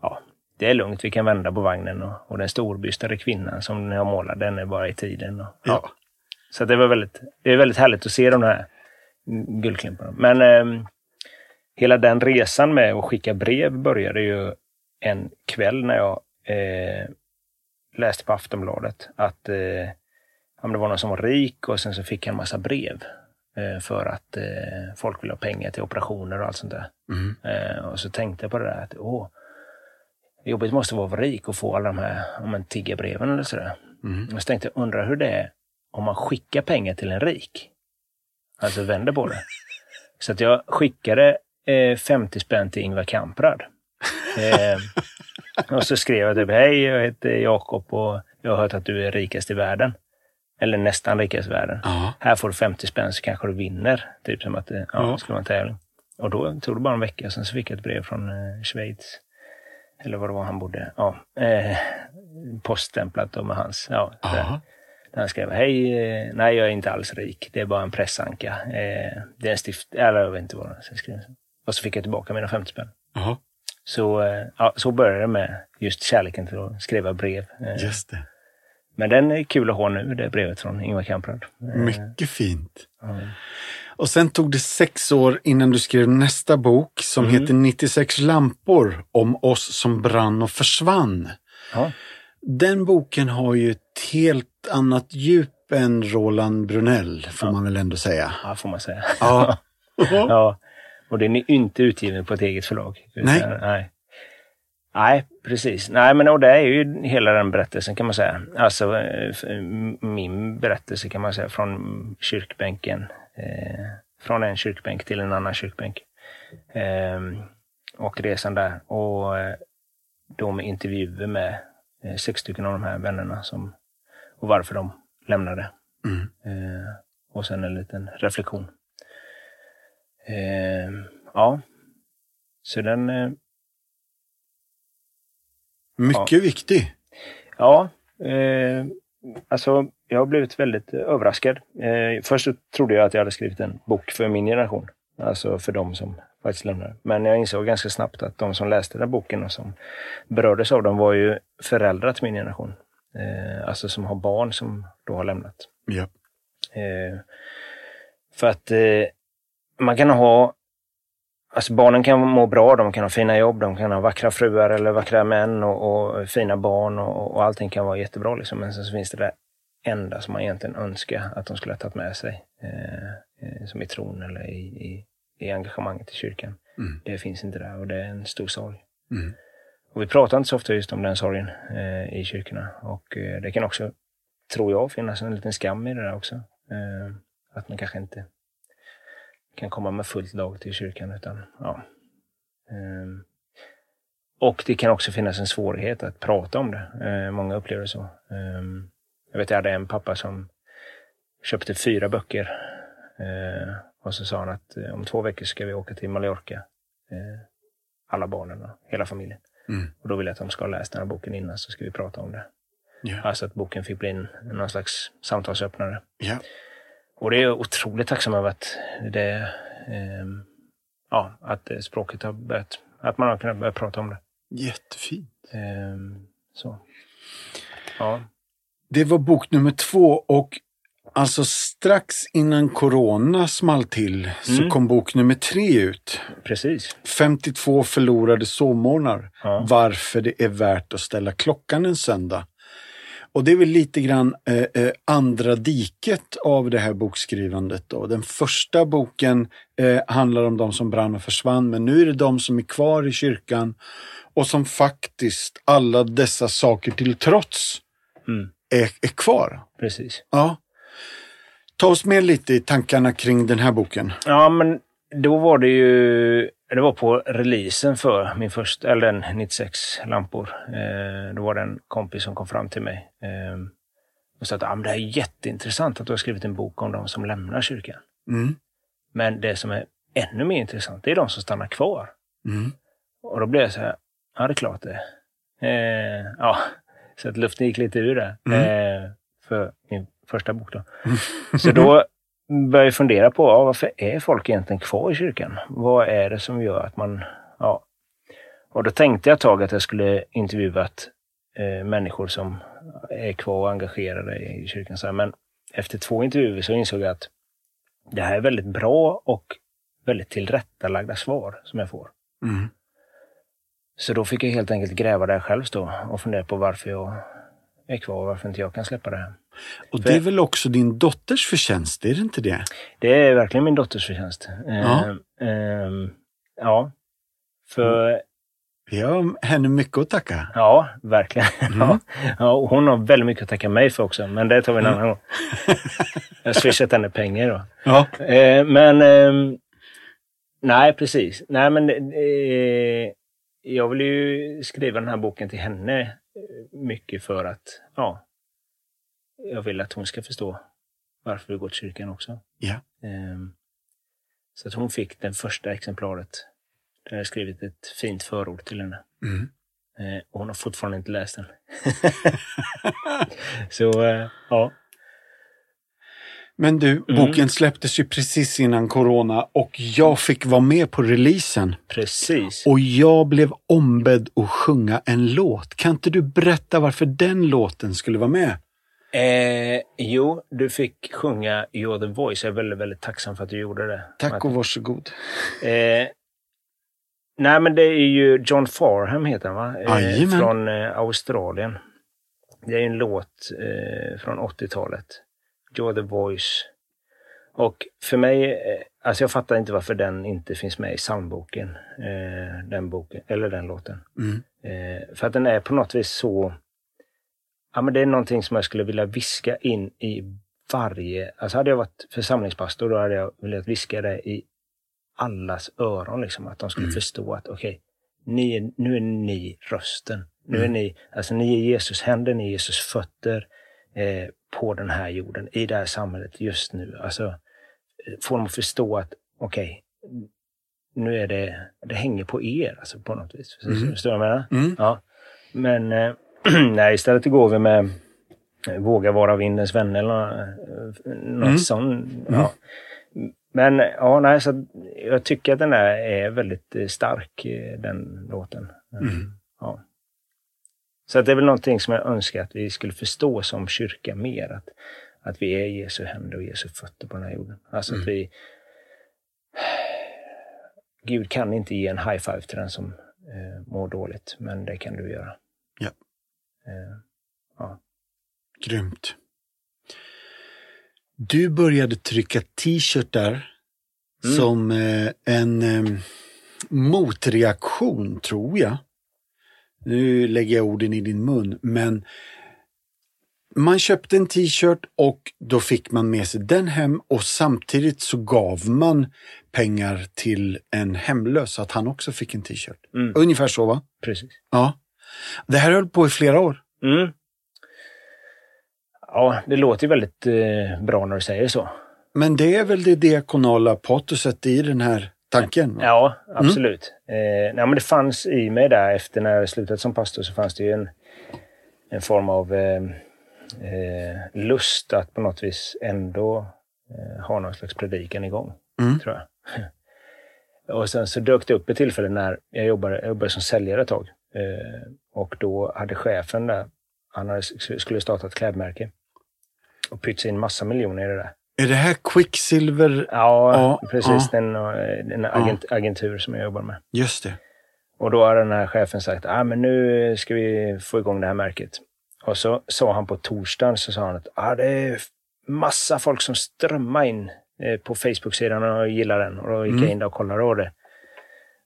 ja, det är lugnt, vi kan vända på vagnen och, och den storbystade kvinnan som har målat, den är bara i tiden. Och, ja. Så det var väldigt, det är väldigt härligt att se de här guldklimparna. Men eh, hela den resan med att skicka brev började ju en kväll när jag eh, läste på Aftonbladet att eh, det var någon som var rik och sen så fick han en massa brev eh, för att eh, folk ville ha pengar till operationer och allt sånt där. Mm. Eh, och så tänkte jag på det där att åh, jobbigt måste vara att vara rik och få alla de här om tiggerbreven eller sådär. Mm. Och så tänkte jag, undrar hur det är om man skickar pengar till en rik. Alltså vänder på det. Så att jag skickade eh, 50 spänn till Ingvar Kamprad. Eh, och så skrev jag typ, hej jag heter Jakob och jag har hört att du är rikast i världen. Eller nästan rikast i världen. Ja. Här får du 50 spänn så kanske du vinner. Typ som att det ja, skulle vara en tävling. Och då tog det bara en vecka, sen så fick jag ett brev från eh, Schweiz. Eller vad det var han bodde. Ja, eh, poststämplat med hans. Ja, där han skrev, hej, eh, nej jag är inte alls rik, det är bara en pressanka. Eh, det är en stift, eller jag vet inte vad han skrev. Och så fick jag tillbaka mina 50 spänn. Aha. Så, eh, ja, så började det med just kärleken till att skriva brev. Just det. Men den är kul att ha nu, det brevet från Ingvar Kamprad. Mycket fint. Mm. Och sen tog det sex år innan du skrev nästa bok som mm. heter 96 lampor om oss som brann och försvann. Ja. Den boken har ju ett helt annat djup än Roland Brunell, får ja. man väl ändå säga. Ja, får man säga. Ja. ja. Och den är inte utgiven på ett eget förlag. Utan, nej. nej. Nej, precis. Nej, men och det är ju hela den berättelsen kan man säga. Alltså eh, min berättelse kan man säga från kyrkbänken. Eh, från en kyrkbänk till en annan kyrkbänk. Eh, och resan där. Och eh, med intervjuer med eh, sex stycken av de här vännerna som och varför de lämnade. Mm. Eh, och sen en liten reflektion. Eh, ja, så den... Eh, Mycket ja. viktig. Ja, eh, alltså jag har blivit väldigt överraskad. Eh, först trodde jag att jag hade skrivit en bok för min generation. Alltså för de som faktiskt lämnade. Men jag insåg ganska snabbt att de som läste den boken och som berördes av den var ju föräldrar till min generation. Eh, alltså som har barn som då har lämnat. Ja. Eh, för att eh, man kan ha Alltså barnen kan må bra, de kan ha fina jobb, de kan ha vackra fruar eller vackra män och, och fina barn och, och allting kan vara jättebra. Liksom. Men sen så finns det det enda som man egentligen önskar att de skulle ha tagit med sig. Eh, eh, som i tron eller i, i, i engagemanget i kyrkan. Mm. Det finns inte där och det är en stor sorg. Mm. Och vi pratar inte så ofta just om den sorgen eh, i kyrkorna. Och eh, det kan också, tror jag, finnas en liten skam i det där också. Eh, att man kanske inte kan komma med fullt lag till kyrkan. Utan, ja. Eh, och det kan också finnas en svårighet att prata om det. Eh, många upplever det så. Eh, jag vet, jag hade en pappa som köpte fyra böcker. Eh, och så sa han att eh, om två veckor ska vi åka till Mallorca. Eh, alla barnen och hela familjen. Mm. Och då vill jag att de ska ha läst den här boken innan så ska vi prata om det. Ja. Alltså att boken fick bli en, någon slags samtalsöppnare. Ja. Och det är jag otroligt tacksam över att det, ehm, ja, att språket har börjat, att man har kunnat börja prata om det. Jättefint. Ehm, så. Ja. Det var bok nummer två och alltså strax innan corona small till så Mm. kom bok nummer tre ut. Precis. 52 förlorade sovmorgnar. Ja. Varför det är värt att ställa klockan en söndag. Och det är väl lite grann eh, eh, andra diket av det här bokskrivandet. Då. Den första boken eh, handlar om de som brann och försvann, men nu är det de som är kvar i kyrkan och som faktiskt, alla dessa saker till trots, Mm. är, är kvar. Precis. Ja. Ta oss med lite i tankarna kring den här boken. Ja, men då var det ju, det var på releasen för min första, eller den 96 lampor. Eh, då var det en kompis som kom fram till mig eh, och sa att ah, men det här är jätteintressant att du har skrivit en bok om de som lämnar kyrkan. Mm. Men det som är ännu mer intressant, det är de som stannar kvar. Mm. Och då blev jag så här, ja det är klart det. Eh, ja, så att luften gick lite ur det. Mm. Eh, för min första bok då. Så då började jag fundera på, ja, varför är folk egentligen kvar i kyrkan? Vad är det som gör att man, ja. Och då tänkte jag ett tag att jag skulle intervjuat eh, människor som är kvar och engagerade i kyrkan. Så här. Men efter två intervjuer så insåg jag att det här är väldigt bra och väldigt tillrättalagda svar som jag får. Mm. Så då fick jag helt enkelt gräva där själv då och fundera på varför jag är kvar och varför inte jag kan släppa det här. Och det är väl också din dotters förtjänst, är det inte det? Det är verkligen min dotters förtjänst. Ja. Ehm, ehm, ja. För, Vi har henne mycket att tacka. ja, verkligen. Mm. Ja. Ja, hon har väldigt mycket att tacka mig för också, men det tar vi en Mm. annan gång. Jag har swishat henne pengar då. Ja. Eh, men, ehm, nej precis. Nej men, eh, jag vill ju skriva den här boken till henne eh, mycket för att, ja, jag vill att hon ska förstå varför vi går till kyrkan också. Ja. Ehm, så att hon fick det första exemplaret. Där jag skrivit ett fint förord till henne. Mm. Eh, och hon har fortfarande inte läst den. så, eh, ja. Men du, Mm. boken släpptes ju precis innan corona och jag fick vara med på releasen. Precis. Och jag blev ombedd att sjunga en låt. Kan inte du berätta varför den låten skulle vara med? Eh, jo, du fick sjunga You're the voice. Jag är väldigt, väldigt tacksam för att du gjorde det. Tack och varsågod. Eh, nej, men det är ju John Farham heter han va? Eh, från eh, Australien. Det är en låt eh, från 80-talet. You're the voice. Och för mig, eh, alltså jag fattar inte varför den inte finns med i psalmboken. Eh, den boken, eller den låten. Mm. Eh, för att den är på något vis så... Ja, men det är någonting som jag skulle vilja viska in i varje... Alltså hade jag varit församlingspastor då hade jag velat viska det i allas öron. Liksom, att de skulle förstå att okej, ni är, nu är ni rösten. Nu är ni, alltså ni är Jesus händer, ni är Jesus fötter eh, på den här jorden, i det här samhället just nu. Alltså, eh, få dem att förstå att okej, nu är det, det hänger på er alltså, på något vis. Mm. Förstår du vad jag menar? Mm. Ja. Men eh, nej, istället går vi med eh, Våga vara vindens vänner eller eh, något Mm. sånt. Ja. Men ja, nej, så jag tycker att den där är väldigt stark, den låten. Mm. Så att det är väl någonting som jag önskar att vi skulle förstå som kyrka mer. Att, att vi är Jesu händer och Jesu fötter på den här jorden. Alltså Mm. att vi... Gud kan inte ge en high five till den som eh, mår dåligt, men det kan du göra. Ja. Eh, ja. Grymt. Du började trycka t-shirtar Mm. som eh, en eh, motreaktion, tror jag. Nu lägger jag orden i din mun, men man köpte en t-shirt och då fick man med sig den hem och samtidigt så gav man pengar till en hemlös så att han också fick en t-shirt. Mm. Ungefär så va? Precis. Ja. Det här höll på i flera år. Mm. Ja, det låter ju väldigt eh, bra när du säger så. Men det är väl det diakonala patoset i den här tanken? va? Ja, absolut. Eh, nej, men det fanns i mig där, efter när jag slutat som pastor, så fanns det ju en, en form av eh, eh, lust att på något vis ändå eh, ha någon slags predikan igång, Mm. tror jag. och sen så dök det upp ett tillfälle när jag jobbade, jag jobbade som säljare ett tag. Eh, och då hade chefen där, han hade, skulle starta ett klädmärke och pytsa in massa miljoner i det där. Är det här Quicksilver? Ja, Ja, precis. ja. Den, eh, den agent, agentur som jag jobbar med. Just det. Och då har den här chefen sagt, ah, men nu ska vi få igång det här märket. Och så sa han på torsdagen, så sa han att ah, det är massa folk som strömmar in eh, på Facebook-sidan och gillar den. Och då gick Mm. jag in där och kollade och det.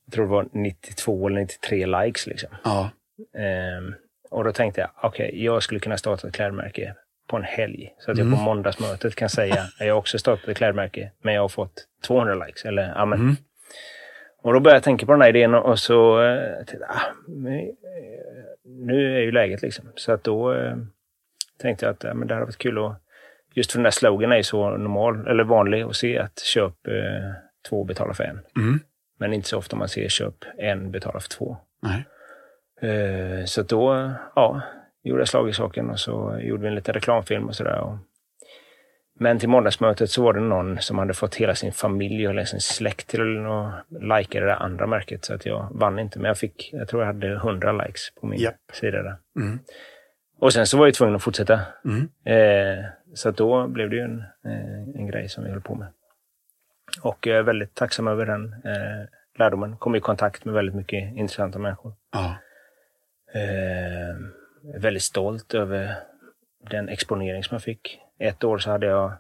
Jag tror det var 92 eller 93 likes liksom. Ja. Ehm, och då tänkte jag, okej, jag skulle kunna starta ett klädmärke på en helg. Så att jag Mm. på måndagsmötet kan säga att jag också startat ett klädmärke, men jag har fått 200 likes. Eller, ja, men, Mm. Och då började jag tänka på den här idén och så eh, tänkte ah, eh, nu är ju läget liksom. Så att då eh, tänkte jag att ja, men det hade varit kul att, just för den där slogan är ju så normal, eller vanlig att se att köp eh, två betala för en. Mm. Men inte så ofta man ser köp en betala för två. Nej. Eh, så då, ja, gjorde jag slag i saken och så gjorde vi en liten reklamfilm och sådär. Men till måndagsmötet så var det någon som hade fått hela sin familj och sin släkt till att likea det där andra märket. Så att jag vann inte, men jag fick, jag tror jag hade 100 likes på min Japp. sida där. Mm. Och sen så var jag tvungen att fortsätta. Mm. Eh, så att då blev det ju en, eh, en grej som vi höll på med. Och jag är väldigt tacksam över den eh, lärdomen. Kom i kontakt med väldigt mycket intressanta människor. Ja. Eh, väldigt stolt över den exponering som jag fick. Ett år så hade jag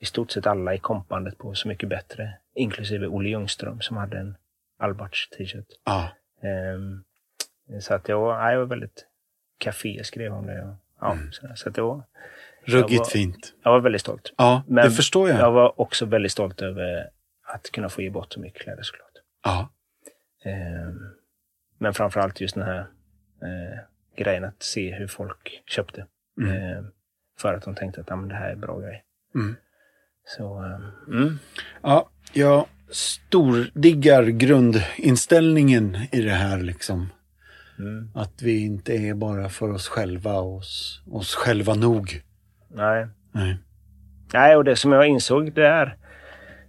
i stort sett alla i kompbandet på Så mycket bättre, inklusive Olle Ljungström som hade en Albarts t-shirt. Ja. Eh, så att jag, ja, jag var väldigt Café skrev om det. Och, ja, Mm. så, så att det var, Ruggigt Jag var- fint. jag var väldigt stolt. Ja, Men det förstår jag. Jag var också väldigt stolt över att kunna få ge bort så mycket kläder såklart. Ja. Eh, men framförallt just den här eh, grejen att se hur folk köpte. Mm. Eh, för att de tänkte att ah, men det här är bra grej. Mm. Så, eh, mm. Ja, jag stordiggar grundinställningen i det här liksom. Mm. Att vi inte är bara för oss själva och oss, oss själva nog. Nej. Nej. Nej, och det som jag insåg där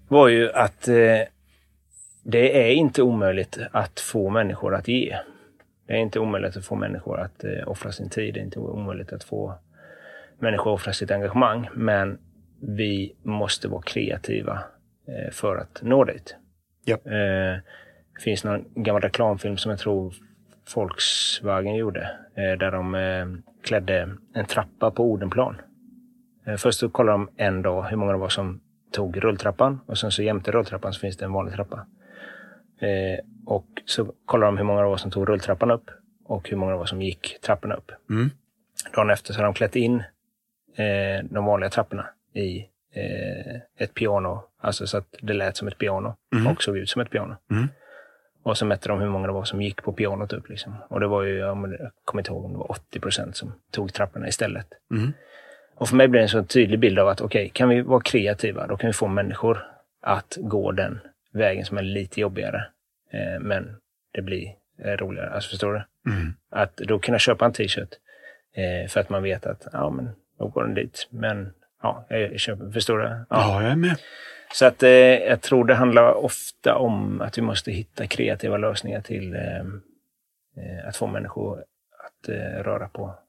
var ju att eh, det är inte omöjligt att få människor att ge. Det är inte omöjligt att få människor att eh, offra sin tid. Det är inte omöjligt att få människor att offra sitt engagemang. Men vi måste vara kreativa eh, för att nå dit. Japp. Eh, det finns någon gammal reklamfilm som jag tror Volkswagen gjorde. Eh, där de eh, klädde en trappa på Odenplan. Eh, Först så kollar de en dag hur många det var som tog rulltrappan och sen så jämte rulltrappan så finns det en vanlig trappa. Eh, och så kollar de hur många det var som tog rulltrappan upp och hur många det var som gick trapporna upp. Mm. Dagen efter så har de klätt in eh, de vanliga trapporna i eh, ett piano, alltså så att det lät som ett piano Mm. och såg ut som ett piano. Mm. Och så mätte de hur många det var som gick på pianot upp. Liksom. Och det var ju, jag kommer inte ihåg om det var 80 procent som tog trapporna istället. Mm. Och för mig blir det en så tydlig bild av att okej, kan vi vara kreativa, då kan vi få människor att gå den vägen som är lite jobbigare. Eh, men det blir eh, roligare. Alltså förstår du? Mm. Att då kunna köpa en t-shirt eh, för att man vet att ja, men då går den dit. Men ja, jag köper, förstår du? Ja. Ja, jag är med. Så att eh, jag tror det handlar ofta om att vi måste hitta kreativa lösningar till eh, eh, att få människor att röra på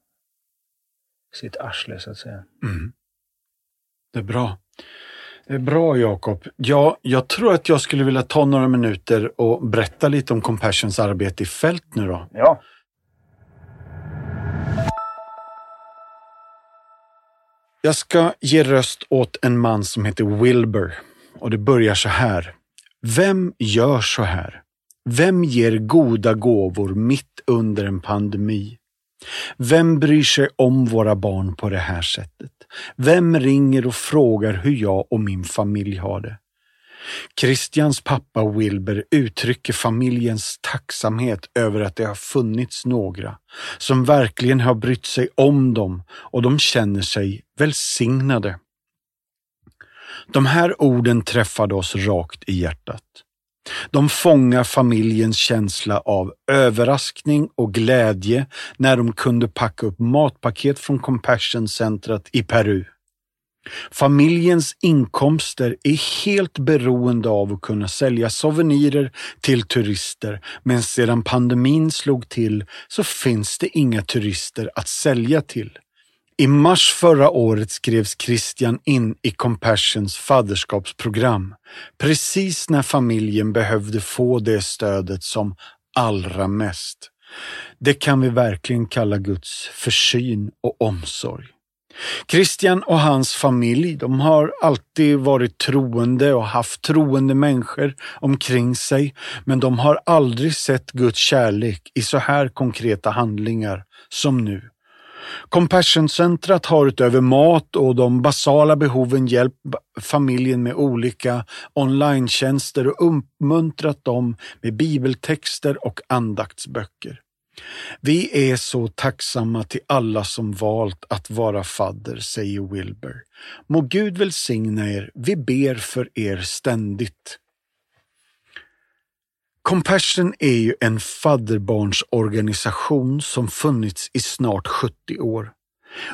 sitt arsle så att säga. Mm. Det är bra. Är bra Jakob. Ja, jag tror att jag skulle vilja ta några minuter och berätta lite om Compassions arbete i fält nu då. Ja. Jag ska ge röst åt en man som heter Wilbur och det börjar så här. Vem gör så här? Vem ger goda gåvor mitt under en pandemi? Vem bryr sig om våra barn på det här sättet? Vem ringer och frågar hur jag och min familj har det? Christians pappa Wilber uttrycker familjens tacksamhet över att det har funnits några som verkligen har brytt sig om dem och de känner sig välsignade. De här orden träffade oss rakt i hjärtat. De fångar familjens känsla av överraskning och glädje när de kunde packa upp matpaket från Compassion-centret i Peru. Familjens inkomster är helt beroende av att kunna sälja souvenirer till turister, men sedan pandemin slog till så finns det inga turister att sälja till. I mars förra året skrevs Christian in i Compassions fadderskapsprogram, precis när familjen behövde få det stödet som allra mest. Det kan vi verkligen kalla Guds försyn och omsorg. Christian och hans familj, de har alltid varit troende och haft troende människor omkring sig, men de har aldrig sett Guds kärlek i så här konkreta handlingar som nu. Compassion-centret har utöver mat och de basala behoven hjälpt familjen med olika online och uppmuntrat dem med bibeltexter och andaktsböcker. Vi är så tacksamma till alla som valt att vara fadder, säger Wilbur. Må Gud välsigna er. Vi ber för er ständigt. Compassion är ju en fadderbarnsorganisation som funnits i snart 70 år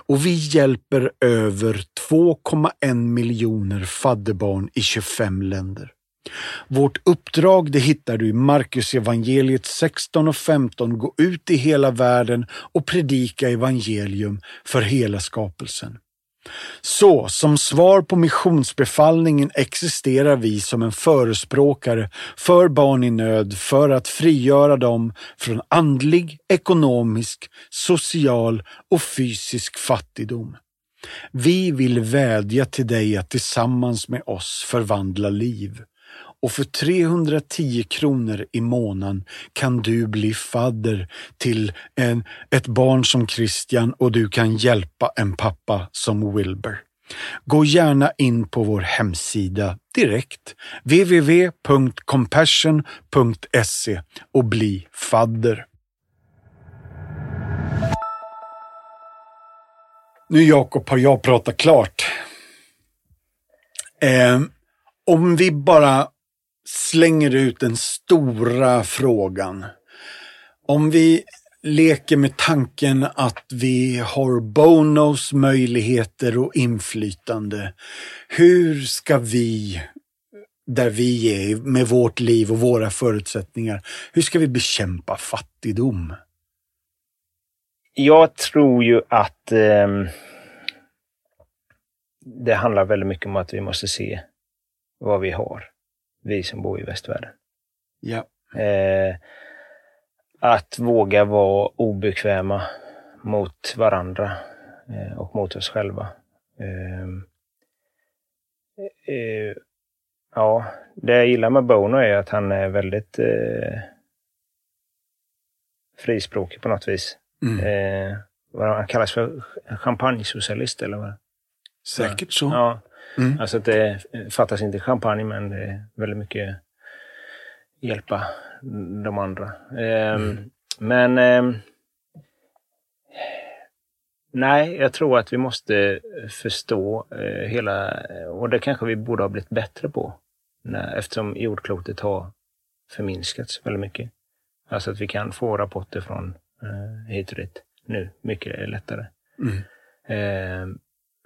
och vi hjälper över 2,1 miljoner fadderbarn i 25 länder. Vårt uppdrag det hittar du i Marcus evangeliet 16 och 15. Gå ut i hela världen och predika evangelium för hela skapelsen. Så som svar på missionsbefallningen existerar vi som en förespråkare för barn i nöd för att frigöra dem från andlig, ekonomisk, social och fysisk fattigdom. Vi vill vädja till dig att tillsammans med oss förvandla liv och för 310 kronor i månaden kan du bli fadder till en, ett barn som Christian och du kan hjälpa en pappa som Wilbur. Gå gärna in på vår hemsida direkt, www.compassion.se och bli fadder. Nu Jakob har jag pratat klart. Eh, om vi bara slänger ut den stora frågan. Om vi leker med tanken att vi har Bonos möjligheter och inflytande. Hur ska vi, där vi är med vårt liv och våra förutsättningar, hur ska vi bekämpa fattigdom? Jag tror ju att eh, det handlar väldigt mycket om att vi måste se vad vi har vi som bor i västvärlden. Ja. Eh, att våga vara obekväma mot varandra eh, och mot oss själva. Eh, eh ja, det jag gillar med Bono är att han är väldigt eh, frispråkig på något vis. Mm. Eh, vad han kallas för champagnesocialist eller vad? Säkert så. Ja. Mm. Alltså att det fattas inte champagne, men det är väldigt mycket hjälpa de andra. Ehm, mm. Men eh, nej, jag tror att vi måste förstå eh, hela, och det kanske vi borde ha blivit bättre på, när, eftersom jordklotet har förminskats väldigt mycket. Alltså att vi kan få rapporter från eh, hit och dit nu, mycket lättare. Mm. Eh,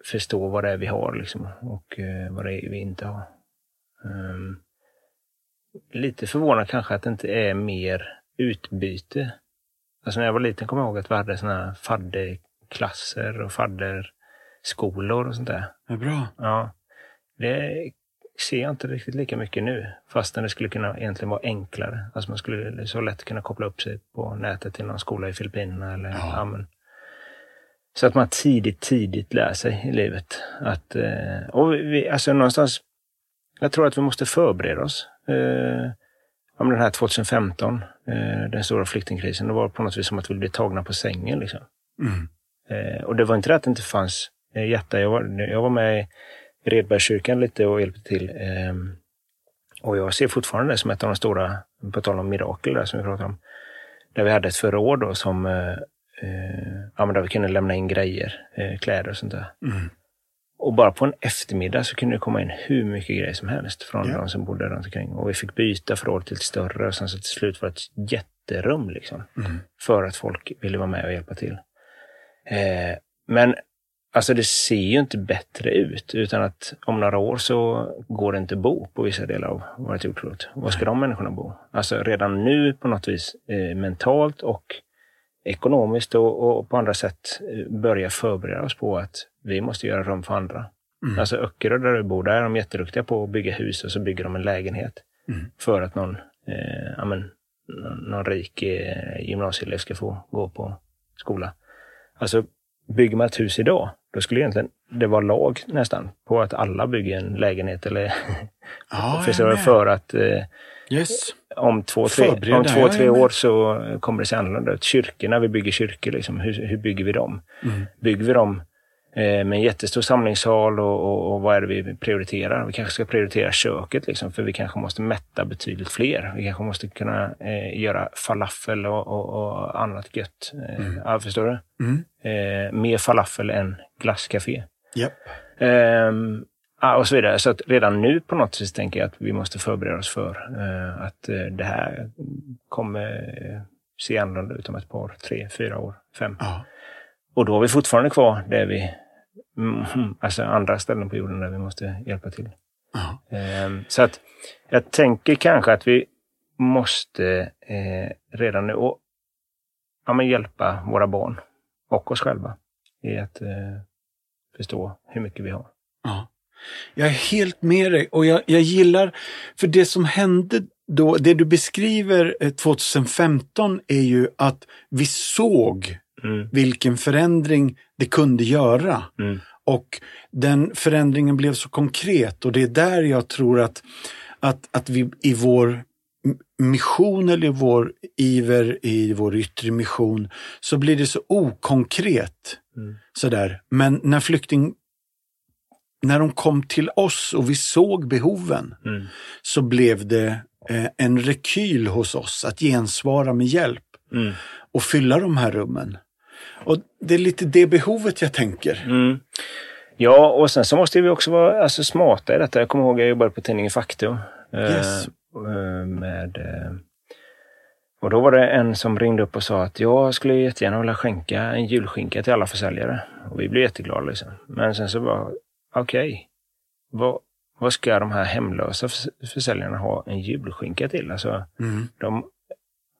förstå vad det är vi har liksom, och eh, vad det är vi inte har. Um, lite förvånad kanske att det inte är mer utbyte. Alltså när jag var liten kommer jag ihåg att vi hade såna här fadderklasser och fadderskolor och sånt där. Det är bra. Ja. Det ser jag inte riktigt lika mycket nu. Fastän det skulle kunna egentligen vara enklare. Alltså man skulle så lätt kunna koppla upp sig på nätet till någon skola i Filippinerna. Eller, Ja. ja. men, så att man tidigt, tidigt lär sig i livet. Att, eh, och vi, alltså någonstans, jag tror att vi måste förbereda oss. Eh, om den här 2015, eh, den stora flyktingkrisen, det var på något vis som att vi blev tagna på sängen. Liksom. Mm. Eh, och det var inte det att det inte fanns eh, hjärta. Jag var, jag var med i Redbergskyrkan lite och hjälpte till. Eh, och jag ser fortfarande det som ett av de stora, på tal om mirakel där som vi pratade om, där vi hade ett förråd då som, eh, ja, men där vi kunde lämna in grejer, eh, kläder och sånt där. Mm. Och bara på en eftermiddag så kunde det komma in hur mycket grejer som helst från Ja. de som bodde runt omkring. Och vi fick byta förråd till ett större och sen så till slut var det ett jätterum liksom. Mm. För att folk ville vara med och hjälpa till. Eh, men alltså det ser ju inte bättre ut utan att om några år så går det inte att bo på vissa delar av vårt jordklot. Var ska de människorna bo? Alltså redan nu på något vis eh, mentalt och ekonomiskt och, och på andra sätt eh, börja förbereda oss på att vi måste göra rum för andra. Mm. Alltså Öckerö där du bor, där är de jätteduktiga på att bygga hus och så bygger de en lägenhet. Mm. För att någon, eh, ja, men, någon, rik eh, gymnasieelev ska få gå på skola. Alltså bygger man ett hus idag, då skulle egentligen det vara lag nästan på att alla bygger en lägenhet eller Ja, med. för att eh, Yes. om två, tre, Förbereda, om två, tre år så kommer det se annorlunda ut. Kyrkorna, vi bygger kyrkor, liksom, hur, hur bygger vi dem? Mm. Bygger vi dem eh, med en jättestor samlingssal och, och, och vad är det vi prioriterar? Vi kanske ska prioritera köket, liksom, för vi kanske måste mätta betydligt fler. Vi kanske måste kunna eh, göra falafel och, och, annat gött. Eh, Mm. ja, förstår du? Mm. Eh, mer falafel än glasscafé. Japp. Ehm, och så vidare. Så att redan nu på något sätt tänker jag att vi måste förbereda oss för eh, att eh, det här kommer eh, se annorlunda ut om ett par, tre, fyra år, fem. Ja. Och då har vi fortfarande kvar det vi, mm, alltså andra ställen på jorden där vi måste hjälpa till. Ja. Ehm, så att jag tänker kanske att vi måste eh, redan nu och, ja, men hjälpa våra barn och oss själva i att förstå hur mycket vi har. Ja. Jag är helt med dig och jag, jag gillar, för det som hände då, det du beskriver eh, 2015 är ju att vi såg Mm, vilken förändring det kunde göra. mm, Och den förändringen blev så konkret och det är där jag tror att, att, att vi i vår mission eller i vår iver i vår yttre mission så blir det så okonkret. mm, Sådär. Men när flykting när de kom till oss och vi såg behoven mm, så blev det eh, en rekyl hos oss att gensvara med hjälp mm, och fylla de här rummen. Och det är lite det behovet jag tänker. mm. Ja, och sen så måste vi också vara alltså, smarta i detta. Jag kommer ihåg att jag jobbade på tidningen Faktum. eh, Yes. eh, med, eh, och då var det en som ringde upp och sa att jag skulle jättegärna vilja skänka en julskinka till alla försäljare. Och vi blev jätteglada. Liksom. Men sen så var okej, vad, vad ska de här hemlösa förs- försäljarna ha en julskinka till? Alltså, Mm, de,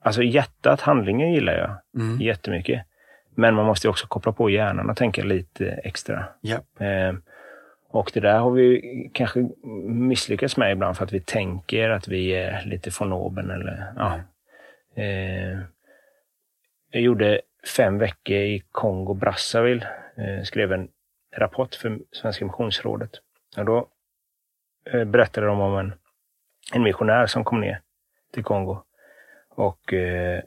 alltså hjärtat, handlingen gillar jag mm, jättemycket. Men man måste ju också koppla på hjärnan och tänka lite extra. Japp. Eh, och det där har vi kanske misslyckats med ibland för att vi tänker att vi är lite von oben eller ja. Eh, jag gjorde fem veckor i Kongo Brazzaville. Eh, skrev en rapport för Svenska Missionsrådet. Och då eh, berättade de om en, en missionär som kom ner till Kongo. Och, eh,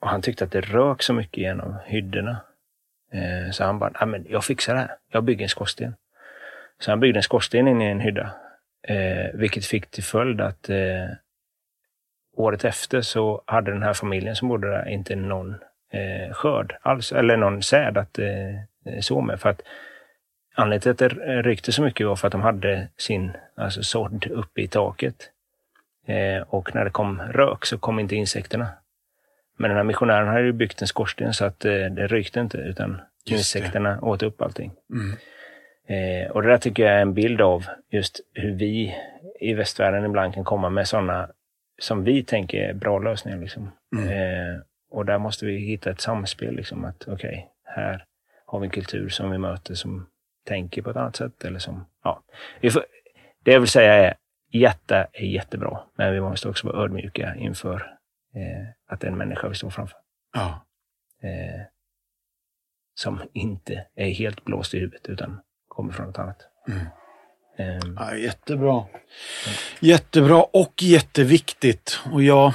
och han tyckte att det rök så mycket genom hyddorna. Eh, så han bara, men jag fixar det här. Jag bygger en skorsten. Så han byggde en skorsten in i en hydda. Eh, vilket fick till följd att eh, året efter så hade den här familjen som bodde där inte någon eh, skörd alls, eller någon säd att eh, så med. För att anledningen till att det rykte så mycket var för att de hade sin alltså, sådd uppe i taket. Eh, och när det kom rök så kom inte insekterna. Men den här missionären hade ju byggt en skorsten så att eh, det rykte inte utan insekterna åt upp allting. Mm. Eh, och det där tycker jag är en bild av just hur vi i västvärlden ibland kan komma med sådana som vi tänker är bra lösningar. Liksom. Mm. Eh, och där måste vi hitta ett samspel. Liksom, att okej, här har vi en kultur som vi möter som tänker på ett annat sätt. Eller som, ja. det jag vill säga är, hjärta är jättebra, men vi måste också vara ödmjuka inför eh, att det är en människa vi står framför. Ja. Eh, som inte är helt blåst i huvudet, utan kommer från något annat. Mm. Eh, Ja, jättebra. Jättebra och jätteviktigt. Och ja,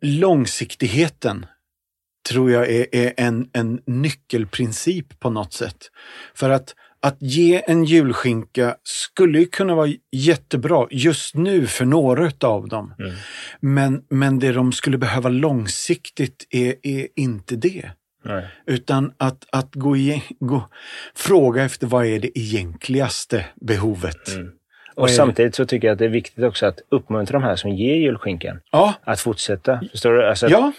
långsiktigheten tror jag är, är en, en nyckelprincip på något sätt. För att, att ge en julskinka skulle ju kunna vara jättebra just nu för några av dem. Mm. Men, men det de skulle behöva långsiktigt är, är inte det. nej. Utan att, att gå, igen, gå fråga efter vad är det egentligaste behovet. Mm. Och samtidigt så tycker jag att det är viktigt också att uppmuntra de här som ger julskinkan Ja, att fortsätta. Förstår du? Alltså att, ja,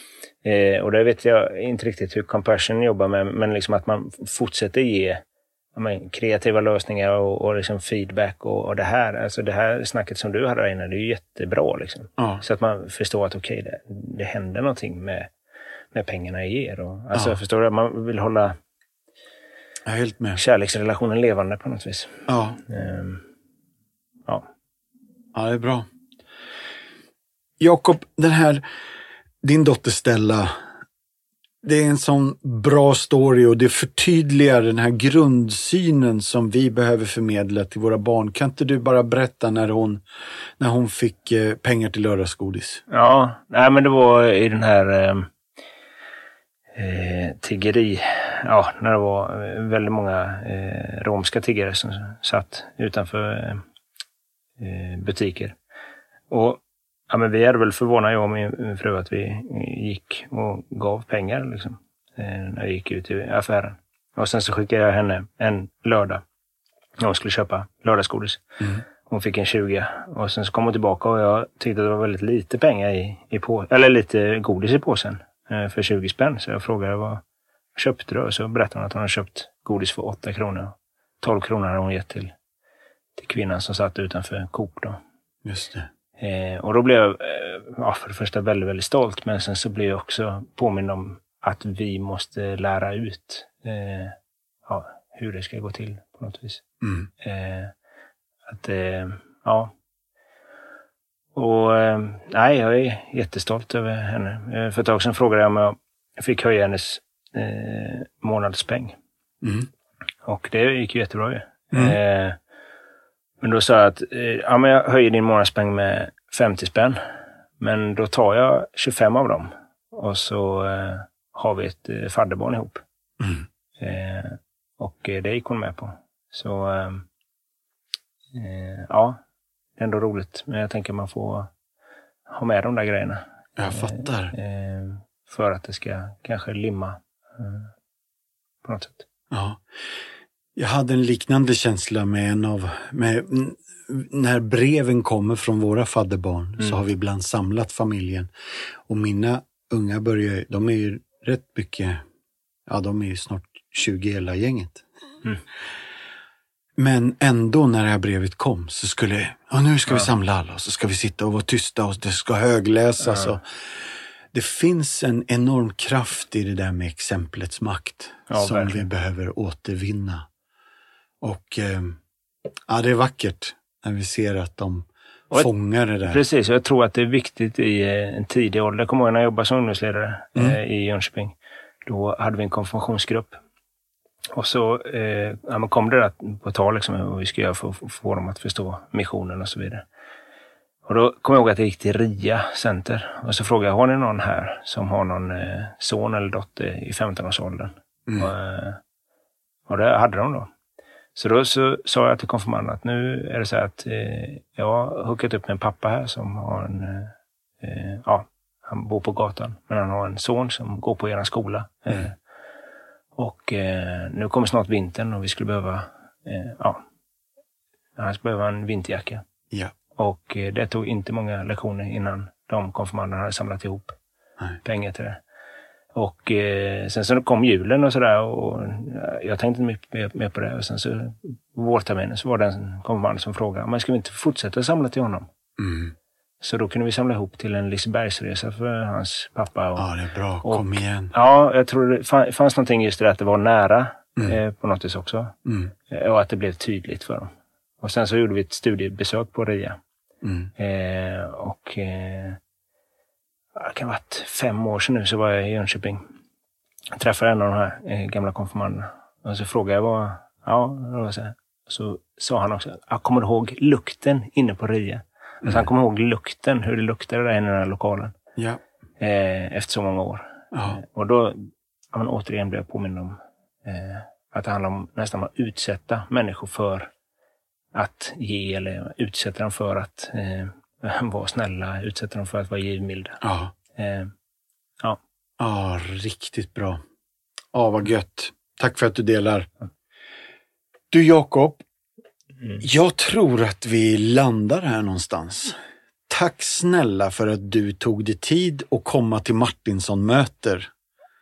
eh, och det vet jag inte riktigt hur Compassion jobbar med, men liksom att man fortsätter ge men, kreativa lösningar och, och liksom feedback och, och det här. Alltså det här snacket som du hade där inne, det är ju jättebra. Liksom. ja. Så att man förstår att okej, det, det händer någonting med, med pengarna jag ger. Och, alltså, Ja. Förstår du? Man vill hålla Jag helt med. kärleksrelationen levande på något vis. Ja, Ehm, ja. ja det är bra. Jakob, den här, din dotter Stella, det är en sån bra story och det förtydligar den här grundsynen som vi behöver förmedla till våra barn. Kan inte du bara berätta när hon, när hon fick eh, pengar till lördagsgodis? Ja, nej, men det var i den här eh, eh tiggeri, ja, när det var eh, väldigt många eh, romska tiggare som satt utanför eh, butiker. Och ja, men vi är väl förvånade, jag och min min fru, att vi gick och gav pengar liksom, eh, när vi gick ut i affären. Och sen så skickade jag henne en lördag när hon skulle köpa lördagsgodis. Mm. Hon fick en 20 och sen så kom hon tillbaka och jag tyckte att det var väldigt lite pengar i, i på, eller lite godis i påsen eh, för 20 spänn. Så jag frågade vad köpte du? Och så berättade hon att hon hade köpt godis för 8 kronor. 12 kronor hade hon gett till, till kvinnan som satt utanför Coop. Då. Just det. Eh, och då blev jag eh, ja, för det första väldigt, väldigt stolt, men sen så blev jag också påmind om att vi måste lära ut eh, ja, hur det ska gå till på något vis. Mm. Eh, att, eh, ja. Och eh, nej, jag är jättestolt över henne. För ett tag sedan frågade jag om jag fick höja hennes månadspeng. Mm. Och det gick ju jättebra ju. Mm. Men då sa jag att eh, ja, men jag höjer din månadspeng med 50 spänn. Men då tar jag 25 av dem. Och så eh, har vi ett eh, fadderbarn ihop. Mm. Eh, och eh, det gick hon med på. Så eh, ja, det är ändå roligt. Men jag tänker man får ha med de där grejerna. Jag fattar. För att det ska kanske limma på något sätt. Ja. Jag hade en liknande känsla med en av, med, när breven kommer från våra fadderbarn så Mm. har vi ibland samlat familjen. Och mina unga börjar, de är ju rätt mycket, ja de är ju snart 20 hela gänget. Mm. Men ändå när det här brevet kom så skulle, ja nu ska vi Ja. samla alla och så ska vi sitta och vara tysta och det ska högläsas. Ja. Och, det finns en enorm kraft i det där med exemplets makt Ja, som verkligen. vi behöver återvinna. Och eh, ja, det är vackert när vi ser att de Och fångar det där. Precis, och jag tror att det är viktigt i eh, en tidig ålder. Jag kommer ihåg när jag jobbade som ungdomsledare Mm. eh, i Jönköping. Då hade vi en konfirmationsgrupp. Och så eh, ja, kom det där på tal liksom, vad vi ska göra för att få- få dem att förstå missionen och så vidare. Och då kom jag ihåg att jag gick till RIA Center och så frågade jag, har ni någon här som har någon eh, son eller dotter i 15-årsåldern? Mm. Och, eh, och det hade de då. Så då så sa jag till konfirmanden att nu är det så här att eh, jag har hookat upp med en pappa här som har en, eh, eh, ja, han bor på gatan, men han har en son som går på er skola. Eh, Mm. och eh, nu kommer snart vintern och vi skulle behöva, eh, ja, han skulle behöva en vinterjacka. Ja. Och det tog inte många lektioner innan de konfirmanderna hade samlat ihop Nej. pengar till det. Och eh, sen så kom julen och sådär och jag tänkte inte mycket mer, på det. Och sen så vårterminen så var det en konfirmand som frågade, men ska vi inte fortsätta samla till honom? Mm. Så då kunde vi samla ihop till en Lisebergsresa för hans pappa. Och, Ja, det är bra. och- Kom igen. ja, jag tror det fa- fanns någonting just det där att det var nära Mm. eh, på något vis också. Mm. Eh, Och att det blev tydligt för dem. Och sen så gjorde vi ett studiebesök på RIA. Mm. Eh, och eh, det kan ha varit fem år sedan nu så var jag i Jönköping. Jag träffade en av de här eh, gamla konfirmanderna. Och så frågade jag vad, ja, var så, så sa han också, jag kommer ihåg lukten inne på RIA? Alltså han kommer ihåg lukten, hur det luktade där inne i den här lokalen. Ja. Eh, efter så många år. Eh, och då, ja, men återigen blev jag påmind om eh, att det handlar om nästan att utsätta människor för att ge eller utsätta dem för att eh, vara snälla, utsätta dem för att vara givmilda. Ja. Eh, Ja, riktigt bra. Ja, vad gött. Tack för att du delar. Du Jakob, mm. jag tror att vi landar här någonstans. Tack snälla för att du tog dig tid att komma till Martinsson möter.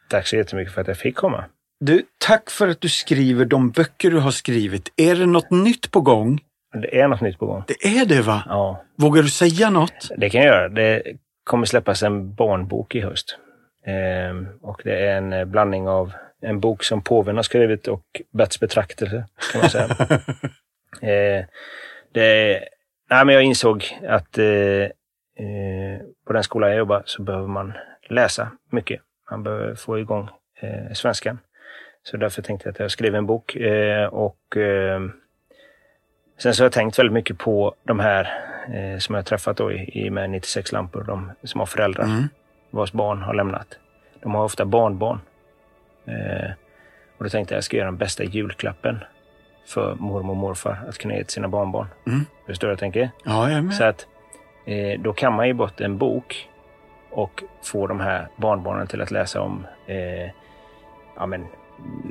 Tack så jättemycket för att jag fick komma. Du, tack för att du skriver de böcker du har skrivit. Är det något nytt på gång? Det är något nytt på gång. Det är det va? Ja, Vågar du säga något? det kan jag göra. Det kommer släppas en barnbok i höst. Eh, och det är en eh, blandning av en bok som påven har skrivit och Berts betraktelse, kan man säga. eh, det, nej, men jag insåg att eh, eh, på den skola jag jobbar så behöver man läsa mycket. Man behöver få igång eh, svenskan. Så därför tänkte jag att jag skriver en bok. Eh, och eh, Sen så har jag tänkt väldigt mycket på de här eh, som jag har träffat då i, i med 96 lampor, de som har föräldrar Mm. vars barn har lämnat. De har ofta barnbarn. Eh, och då tänkte jag att jag ska göra den bästa julklappen för mormor och morfar att kunna ge till sina barnbarn. Mm. Förstår du vad jag tänker? Ja, jag med. Så att eh, då kan man ge bort en bok och få de här barnbarnen till att läsa om, eh, ja men,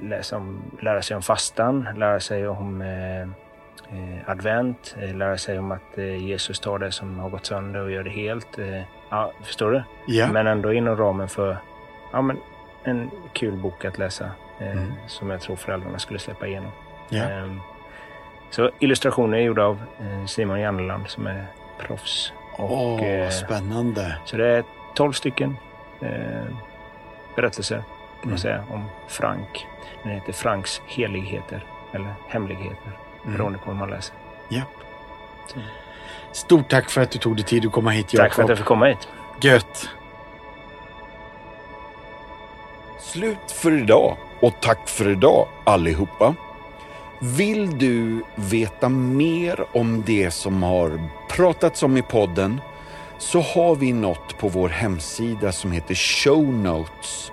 läsa om, lära sig om fastan, lära sig om eh, advent, eh, lära sig om att eh, Jesus tar det som har gått sönder och gör det helt. Eh, ja, förstår du? Ja. Men ändå inom ramen för ja, men, en kul bok att läsa eh, Mm. som jag tror föräldrarna skulle släppa igenom. Ja. Ehm, så illustrationer är gjorda av eh, Simon Janneland som är proffs. Åh, eh, spännande. så det är 12 stycken eh, berättelser kan man Mm. säga om Frank. Den heter Franks heligheter eller hemligheter Mm. beroende på hur man läser. Så. Stort tack för att du tog dig tid att komma hit, Jakob. Tack för att jag fick komma hit. Gött. Slut för idag och tack för idag allihopa. Vill du veta mer om det som har pratats om i podden så har vi något på vår hemsida som heter Show Notes.